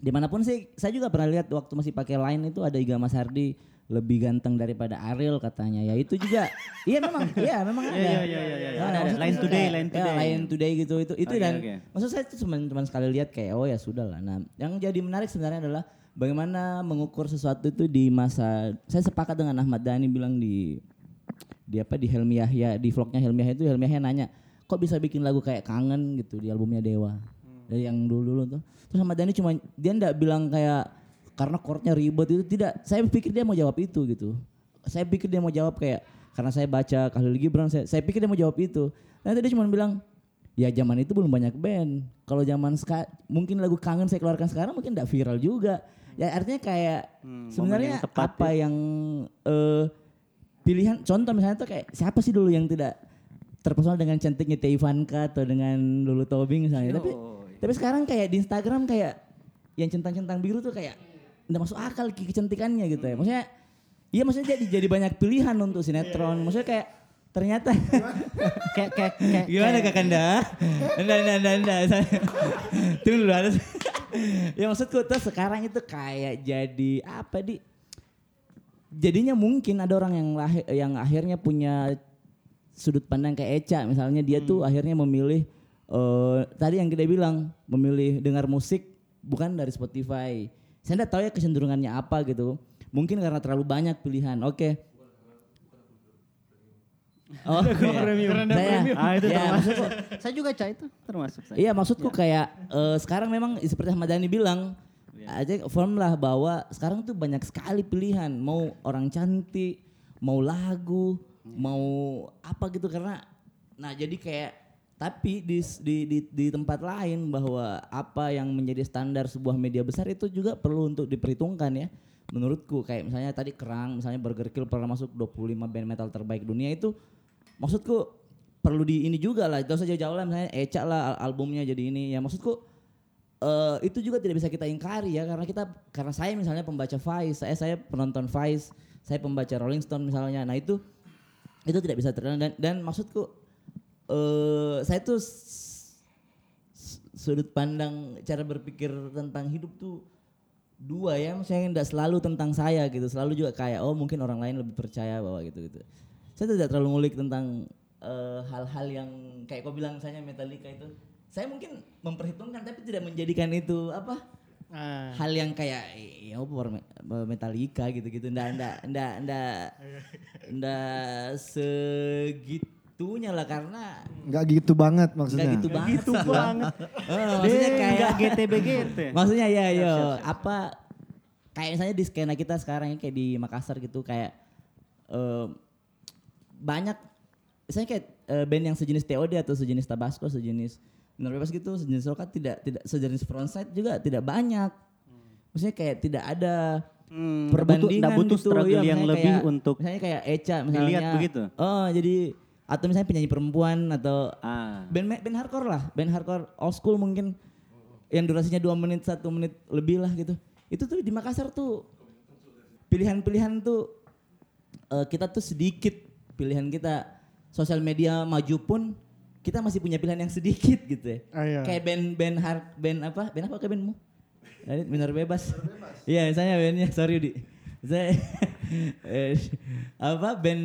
di mana pun sih saya juga pernah lihat waktu masih pakai line itu ada Iga Mas Hardi lebih ganteng daripada Ariel katanya. Ya itu juga [LAUGHS] iya memang iya memang ada. Iya, iya, iya, iya, iya. Nah, Ada, Line today, line ya, today. line today gitu itu itu Oke, dan oke. maksud saya itu cuma cuma sekali lihat kayak oh ya sudah lah. Nah, yang jadi menarik sebenarnya adalah bagaimana mengukur sesuatu itu di masa saya sepakat dengan Ahmad Dhani bilang di di apa di Helmi Yahya di vlognya Helmi Yahya itu Helmi Yahya nanya kok bisa bikin lagu kayak kangen gitu di albumnya Dewa dari yang dulu dulu tuh. Terus Ahmad Dhani cuma dia ndak bilang kayak karena chordnya ribet itu tidak. Saya pikir dia mau jawab itu gitu. Saya pikir dia mau jawab kayak karena saya baca Khalil Gibran saya, saya pikir dia mau jawab itu. Nanti dia cuma bilang ya zaman itu belum banyak band. Kalau zaman ska, mungkin lagu kangen saya keluarkan sekarang mungkin tidak viral juga. Ya artinya kayak sebenarnya yang apa yang eh, pilihan contoh misalnya tuh kayak siapa sih dulu yang tidak terpesona dengan cantiknya Teh Ivanka atau dengan Lulu Tobing misalnya? Tapi tapi sekarang kayak di Instagram kayak yang centang-centang biru tuh kayak nggak masuk akal ke- kecantikannya gitu ya maksudnya iya maksudnya jadi jadi banyak pilihan untuk sinetron maksudnya kayak ternyata [LAUGHS] kayak kayak kayak gimana kak Kanda? Enggak, enggak, enggak, enggak. Saya- [LAUGHS] Tunggu dulu harus. [LAUGHS] ya maksudku tuh sekarang itu kayak jadi apa di jadinya mungkin ada orang yang lahir, yang akhirnya punya sudut pandang kayak Eca misalnya dia tuh akhirnya memilih eh, tadi yang kita bilang memilih dengar musik bukan dari Spotify. Saya enggak tahu ya kecenderungannya apa gitu. Mungkin karena terlalu banyak pilihan. Oke. Oh, iya. Saya, ah itu ya, termasuk saya juga cah itu termasuk saya Iya maksudku kayak eh, sekarang memang seperti Ahmad Dhani bilang aja firm lah bahwa sekarang tuh banyak sekali pilihan mau orang cantik mau lagu mau apa gitu karena nah jadi kayak tapi di, di di di tempat lain bahwa apa yang menjadi standar sebuah media besar itu juga perlu untuk diperhitungkan ya. Menurutku kayak misalnya tadi kerang misalnya Burger Kill pernah masuk 25 band metal terbaik dunia itu maksudku perlu di ini juga lah itu saja jauh lah misalnya Eca lah al- albumnya jadi ini. Ya maksudku eh itu juga tidak bisa kita ingkari ya karena kita karena saya misalnya pembaca Vice saya saya penonton Vice saya pembaca Rolling Stone misalnya. Nah itu itu tidak bisa terdengar dan dan maksudku eh saya tuh sudut pandang cara berpikir tentang hidup tuh dua ya. Maksudnya tidak selalu tentang saya gitu. Selalu juga kayak oh mungkin orang lain lebih percaya bahwa gitu gitu. Saya tidak terlalu ngulik tentang eh, hal-hal yang kayak kau bilang misalnya Metallica itu. Saya mungkin memperhitungkan tapi tidak menjadikan itu apa Ah. hal yang kayak ya apa war- Metallica gitu-gitu. Ndak ndak ndak ndak [LAUGHS] ndak segitunya lah karena Nggak gitu banget maksudnya. nggak gitu banget gitu banget maksudnya Dia kayak nggak GTB gitu ya? Maksudnya ya yo apa kayak misalnya di skena kita sekarang ya, kayak di Makassar gitu kayak eh, banyak misalnya kayak eh, band yang sejenis TOD atau sejenis Tabasco, sejenis Benar Bebas gitu, sejenis Rokat tidak tidak sejenis Frontside juga tidak banyak. Maksudnya kayak tidak ada Hmm, butuh- perbandingan nggak butuh gitu. struggle Iya, yang misalnya lebih kayak- untuk misalnya kayak Eca misalnya. dilihat begitu? Oh, jadi atau misalnya penyanyi perempuan atau Ah. band band hardcore lah, band hardcore old school mungkin yang durasinya dua menit satu menit lebih lah gitu. Itu tuh di Makassar tuh pilihan-pilihan tuh eh, kita tuh sedikit pilihan kita sosial media maju pun kita masih punya pilihan yang sedikit gitu ya. Ah, iya. Kayak band band hard band apa? Band apa kayak bandmu? Adit, benar bebas. Iya, misalnya bandnya sorry di. Saya [LAUGHS] eh, apa band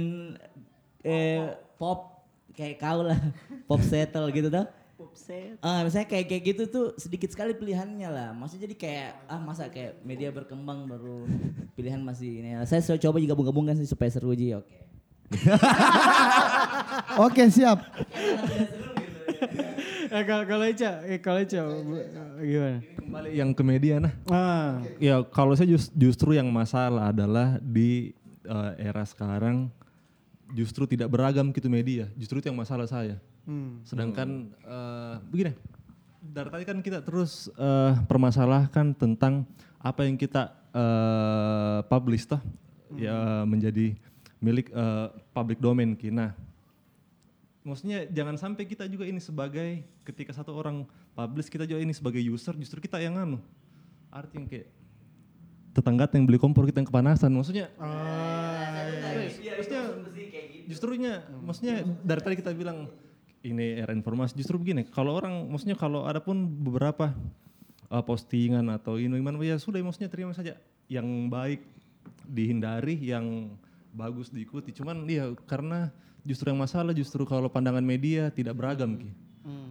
eh, pop kayak kau lah, [LAUGHS] pop settle gitu tuh. Ah, misalnya kayak kayak gitu tuh sedikit sekali pilihannya lah. Maksudnya jadi kayak ah masa kayak media berkembang baru pilihan masih ini. Saya coba juga gabung-gabungkan sih supaya seru Ji. Oke. [LAUGHS] Oke siap. Eh, kalau kalau Ica, eh, kalau Ica gimana? Kembali yang ke media nah. Ah, Ya kalau saya jus- justru yang masalah adalah di eh, era sekarang justru tidak beragam gitu media. Justru itu yang masalah saya. Sedangkan eh, begini, dari tadi kan kita terus eh, permasalahkan tentang apa yang kita eh, publish toh ya menjadi milik eh, public domain kita. Maksudnya jangan sampai kita juga ini sebagai ketika satu orang publish kita juga ini sebagai user justru kita yang anu. Arti yang kayak tetangga yang beli kompor kita yang kepanasan. Maksudnya maksudnya justrunya maksudnya dari tadi kita bilang ini era informasi justru begini kalau orang maksudnya kalau ada pun beberapa uh, postingan atau ini gimana ya sudah maksudnya terima saja. Yang baik dihindari yang bagus diikuti. Cuman ya karena justru yang masalah justru kalau pandangan media tidak beragam ki.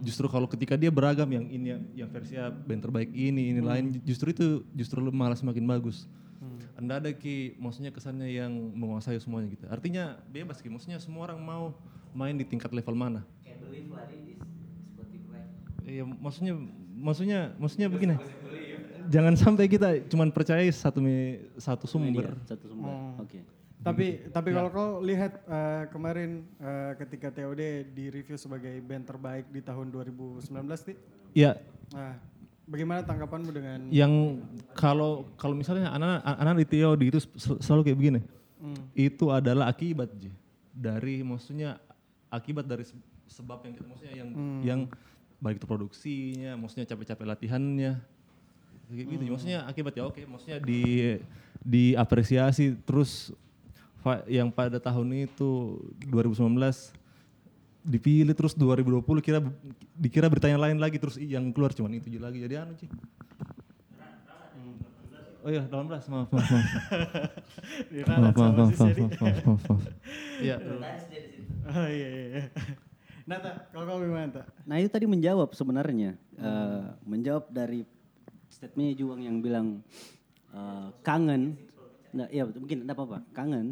Justru kalau ketika dia beragam yang ini yang, versinya band terbaik ini ini lain justru itu justru malah semakin bagus anda ada ki, maksudnya kesannya yang menguasai semuanya gitu. Artinya bebas ki, maksudnya semua orang mau main di tingkat level mana. Iya, maksudnya, maksudnya, maksudnya begini. Jangan sampai kita cuman percaya satu me- satu sumber. Media, satu sumber. Oke. Tapi tapi kalau kau lihat eh, kemarin eh, ketika TOD di review sebagai band terbaik di tahun 2019 nih. Ya, Nah, bagaimana tanggapanmu dengan yang kalau kalau misalnya anak anak di TOD itu sel- selalu kayak begini. Itu adalah akibat dari maksudnya akibat dari se- sebab yang kita maksudnya yang yang baik itu produksinya, maksudnya capek-capek latihannya. Kayak gitu. Maksudnya akibat ya oke, maksudnya di diapresiasi terus yang pada tahun itu 2019 dipilih terus 2020 kira dikira beritanya lain lagi terus yang keluar cuman itu lagi jadi anu sih. Oh iya, 18, maaf, maaf, maaf. maaf, maaf, maaf, maaf, maaf, maaf, maaf, maaf. Iya, Oh iya iya. iya. Nata, kalau kau gimana tak? Nah itu tadi menjawab sebenarnya, Eh, menjawab dari statementnya Juang yang bilang eh, kangen, nah, ya mungkin tidak apa-apa, kangen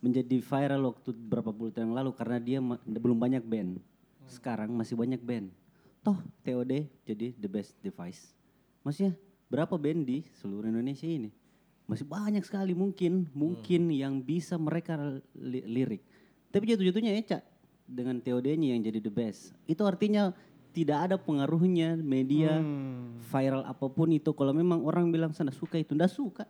menjadi viral waktu berapa puluh tahun yang lalu karena dia belum banyak band. Sekarang masih banyak band. Toh TOD jadi the best device. Maksudnya berapa band di seluruh Indonesia ini? Masih banyak sekali mungkin, mungkin yang bisa mereka li- lirik. Tapi jatuh-jatuhnya Eca dengan TOD-nya yang jadi the best. Itu artinya tidak ada pengaruhnya media viral apa pun itu. Kalau memang orang bilang sana suka itu, ndak suka.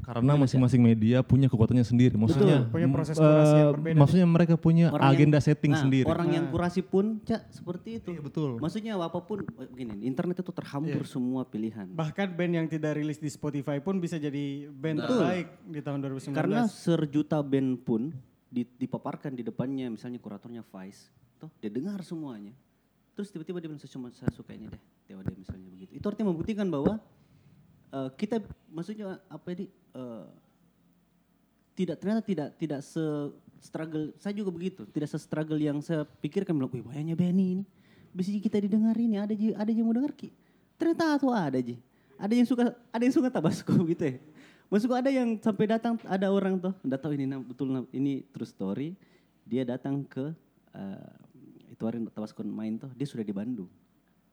Karena masing-masing media punya kekuatannya sendiri. Maksudnya Punya proses mm, kurasi yang eh, berbeda. Maksudnya mereka punya Orang yang- agenda setting nah, sendiri. Orang yang kurasi pun, cak seperti itu. Iya, betul. Maksudnya apa pun, eh, begini, internet itu terhambur semua pilihan. Bahkan band yang tidak rilis di Spotify pun bisa jadi band terbaik di tahun 2019. Karena serjuta band pun di- dipaparkan di depannya, misalnya kuratornya Vice, toh dia dengar semuanya. Terus tiba-tiba dia bilang, saya cuma saya suka ini deh, TOD misalnya begitu. Itu artinya membuktikan bahwa eh, kita, maksudnya apa ini, eh, tidak ternyata tidak tidak se struggle saya juga begitu tidak se struggle yang saya pikirkan bilang wih banyak Benny ini bisa kita didengar ini ada aja ada yang mau dengar ki. Ternyata tuh ada aja ada yang suka ada yang suka tabasco [LAUGHS] gitu ya. Maksudku ada yang sampai datang ada orang tuh nggak tahu ini betul ini true story dia datang ke eh, itu hari tabasco main tuh dia sudah di Bandung.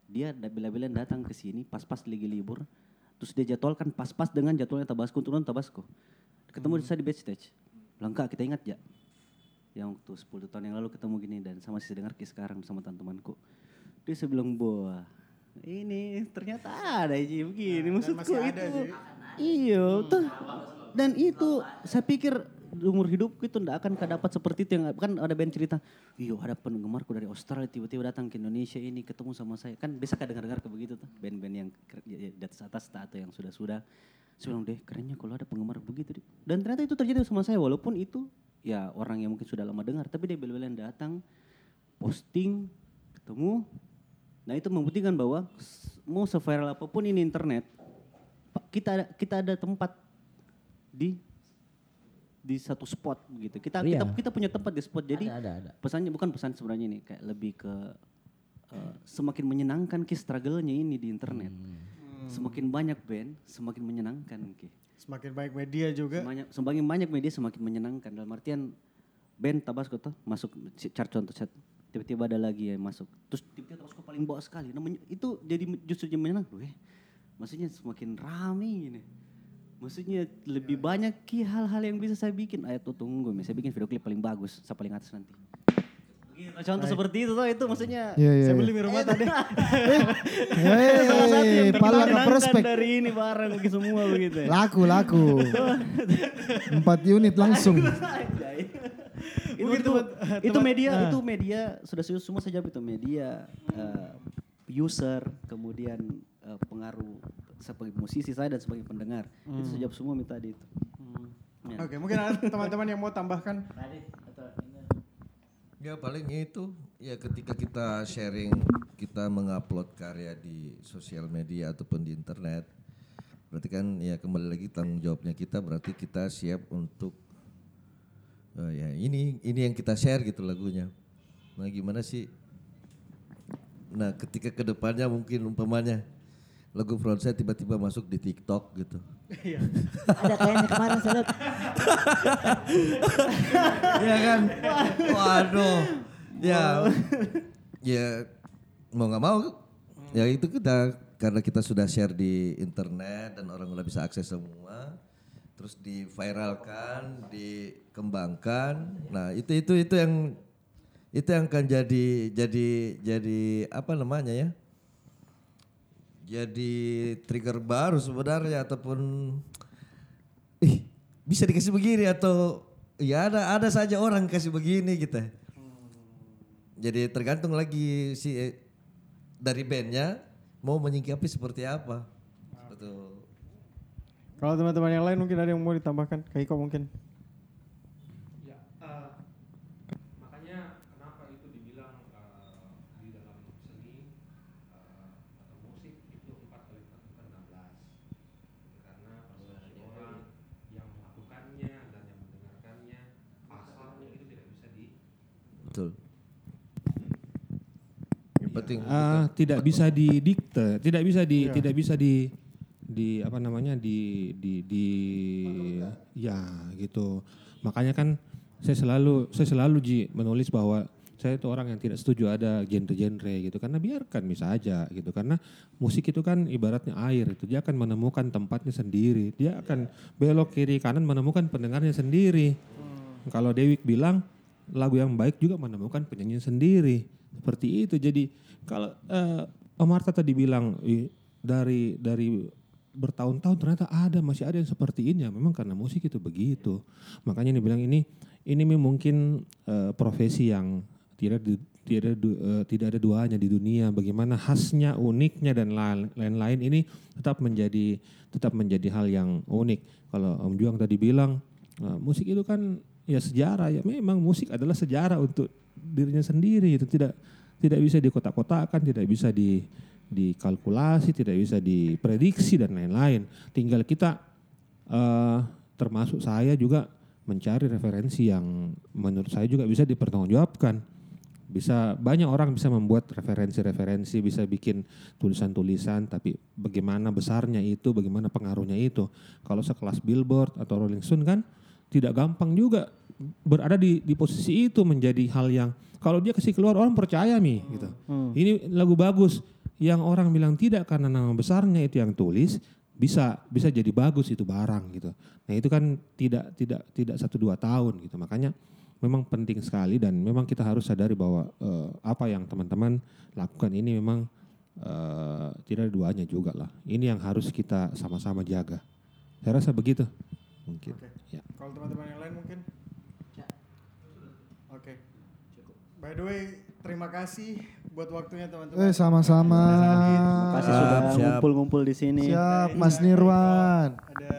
Dia bila-bila datang ke sini pas-pas lagi libur terus dia jadwalkan pas-pas dengan jadwalnya Tabasco untuk nonton Tabasco. Ketemu saya di backstage. Bilang kak kita ingat ya? Yang waktu 10 tahun yang lalu ketemu gini dan sama si dengar sekarang sama teman-temanku. Dia saya bilang ini ternyata ada aja begini maksudku itu. iya tuh dan itu saya pikir umur hidupku itu ndak akan dapat seperti itu. Yang kan ada band cerita iyo ada penggemarku dari Australia tiba-tiba datang ke Indonesia ini ketemu sama saya. Kan bisa kan dengar-dengar ke begitu tuh band-band yang ya- di atas atas atau yang sudah-sudah. Bilang deh kerennya kalau ada penggemar begitu deh dan ternyata itu terjadi sama saya walaupun itu ya orang yang mungkin sudah lama dengar tapi dia bela datang posting ketemu. Nah itu membuktikan bahwa mau seviral apa pun ini internet kita ada kita ada tempat di di satu spot begitu kita Iya. kita kita punya tempat di spot. Jadi ada, ada, ada. pesannya bukan pesan sebenarnya ini kayak lebih ke eh, semakin menyenangkan ki struggle-nya ini di internet. Semakin banyak band semakin menyenangkan ki Semakin baik media juga. Sebanyak, semakin banyak media semakin menyenangkan. Dalam artian band Tabasco tuh masuk chart contoh chat. Tiba-tiba ada lagi yang masuk. Terus tiba-tiba Tabasco paling bawah sekali. Menye- itu jadi justru jadi menyenangkan. Weh, maksudnya semakin rame ini maksudnya lebih banyak ki hal-hal yang bisa saya bikin ayo tuh tunggu saya bikin video klip paling bagus saya paling atas nanti Gitu, contoh seperti itu tuh itu maksudnya Iya, iya. Saya iya. beli mie rumah tadi. [LAUGHS] salah satu yang Hei, pala ke prospek. dari ini barang begitu semua begitu. ya. Laku, laku. Empat unit langsung. Itu, itu, itu teman- media ah. itu media sudah semua saya jawab itu media eh, user kemudian eh, pengaruh sebagai musisi saya dan sebagai pendengar itu saya jawab semua minta tadi itu Ya. Oke, mungkin ada teman-teman yang mau tambahkan. Ya paling itu ya ketika kita sharing kita mengupload karya di sosial media ataupun di internet berarti kan ya kembali lagi tanggung jawabnya kita berarti kita siap untuk eh, ya ini ini yang kita share gitu lagunya. Nah gimana sih? Nah ketika ke depannya mungkin umpamanya lagu front saya tiba-tiba masuk di TikTok gitu. [LAUGHS] Ada kayaknya kemarin saya lihat Iya kan? Waduh. Ya. Ya mau nggak mau ya itu kita karena kita sudah share di internet dan orang udah bisa akses semua terus diviralkan, dikembangkan. Nah, itu itu itu yang itu yang akan jadi jadi jadi apa namanya ya? Jadi trigger baru sebenarnya ataupun ih bisa dikasih begini atau ya ada ada saja orang kasih begini gitu. Jadi tergantung lagi si eh, dari bandnya mau menyingkapi seperti apa. Betul. Kalau teman-teman yang lain mungkin ada yang mau ditambahkan. Kayak Iko mungkin. Ya, eh, makanya kenapa itu dibilang eh, di dalam seni eh, atau musik itu 4 kali 4 bukan 16 karena persepsi orang yang melakukannya dan yang mendengarkannya pasalnya itu tidak bisa di Betul. Yang penting Ah, tidak bisa didikte, tidak bisa di Iya. tidak bisa di di apa namanya di di di ya gitu. Makanya kan saya selalu saya selalu Ji menulis bahwa saya itu orang yang tidak setuju ada genre-genre gitu. Karena biarkan bisa aja gitu. Karena musik itu kan ibaratnya air itu. Dia akan menemukan tempatnya sendiri. Dia akan belok kiri kanan menemukan pendengarnya sendiri. Kalau Dewi bilang lagu yang baik juga menemukan penyanyi sendiri. Seperti itu. Jadi kalau eh, Om Marta tadi bilang "Ih, dari dari bertahun-tahun ternyata ada masih ada yang seperti ini. Ya memang karena musik itu begitu. Makanya ini bilang ini ini mungkin eh, profesi yang tidak di- tidak du- eh, tidak ada duanya di dunia. Bagaimana khasnya uniknya dan lain- lain-lain ini tetap menjadi tetap menjadi hal yang unik. Kalau Om Juang tadi bilang eh, musik itu kan ya sejarah. Ya memang musik adalah sejarah untuk dirinya sendiri itu tidak tidak bisa dikotak-kotakan tidak bisa di dikalkulasi tidak bisa diprediksi dan lain-lain. Tinggal kita eh, termasuk saya juga mencari referensi yang menurut saya juga bisa dipertanggungjawabkan. Bisa banyak orang bisa membuat referensi-referensi bisa bikin tulisan-tulisan tapi bagaimana besarnya itu bagaimana pengaruhnya itu. Kalau sekelas Billboard atau Rolling Stone kan tidak gampang juga berada di di posisi itu menjadi hal yang kalau dia kasih keluar orang percaya mi gitu ini lagu bagus yang orang bilang tidak karena nama besarnya itu yang tulis bisa bisa jadi bagus itu barang gitu nah itu kan tidak tidak tidak satu dua tahun gitu makanya memang penting sekali dan memang kita harus sadari bahwa eh, apa yang teman-teman lakukan ini memang eh, tidak ada duanya juga lah. Ini yang harus kita sama-sama jaga. Saya rasa begitu. mungkin. Ya. Kalau teman-teman yang lain mungkin? Oke. By the way, terima kasih buat waktunya teman-teman. Eh sama-sama. Kasih Siap, sudah siap. ngumpul-ngumpul di sini. Siap Mas Nirwan. Ada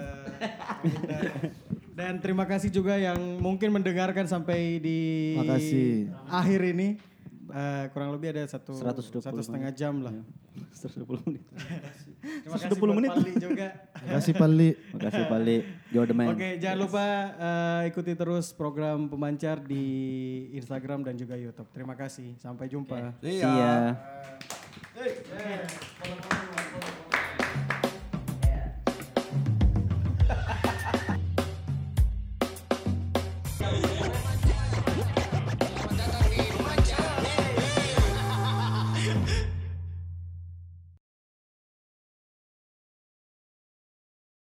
dan terima kasih juga yang mungkin mendengarkan sampai di Makasih. akhir ini. Eh, kurang lebih ada satu 120 satu setengah jam lah. [LAUGHS] 120 menit. Terima kasih 120 buat menit. [LAUGHS] Pali juga. Makasih Pali. Makasih Pali. You're the man. Oke, jangan lupa eh, ikuti terus program pemancar di Instagram dan juga YouTube. Terima kasih. Sampai jumpa. See ya. Hey.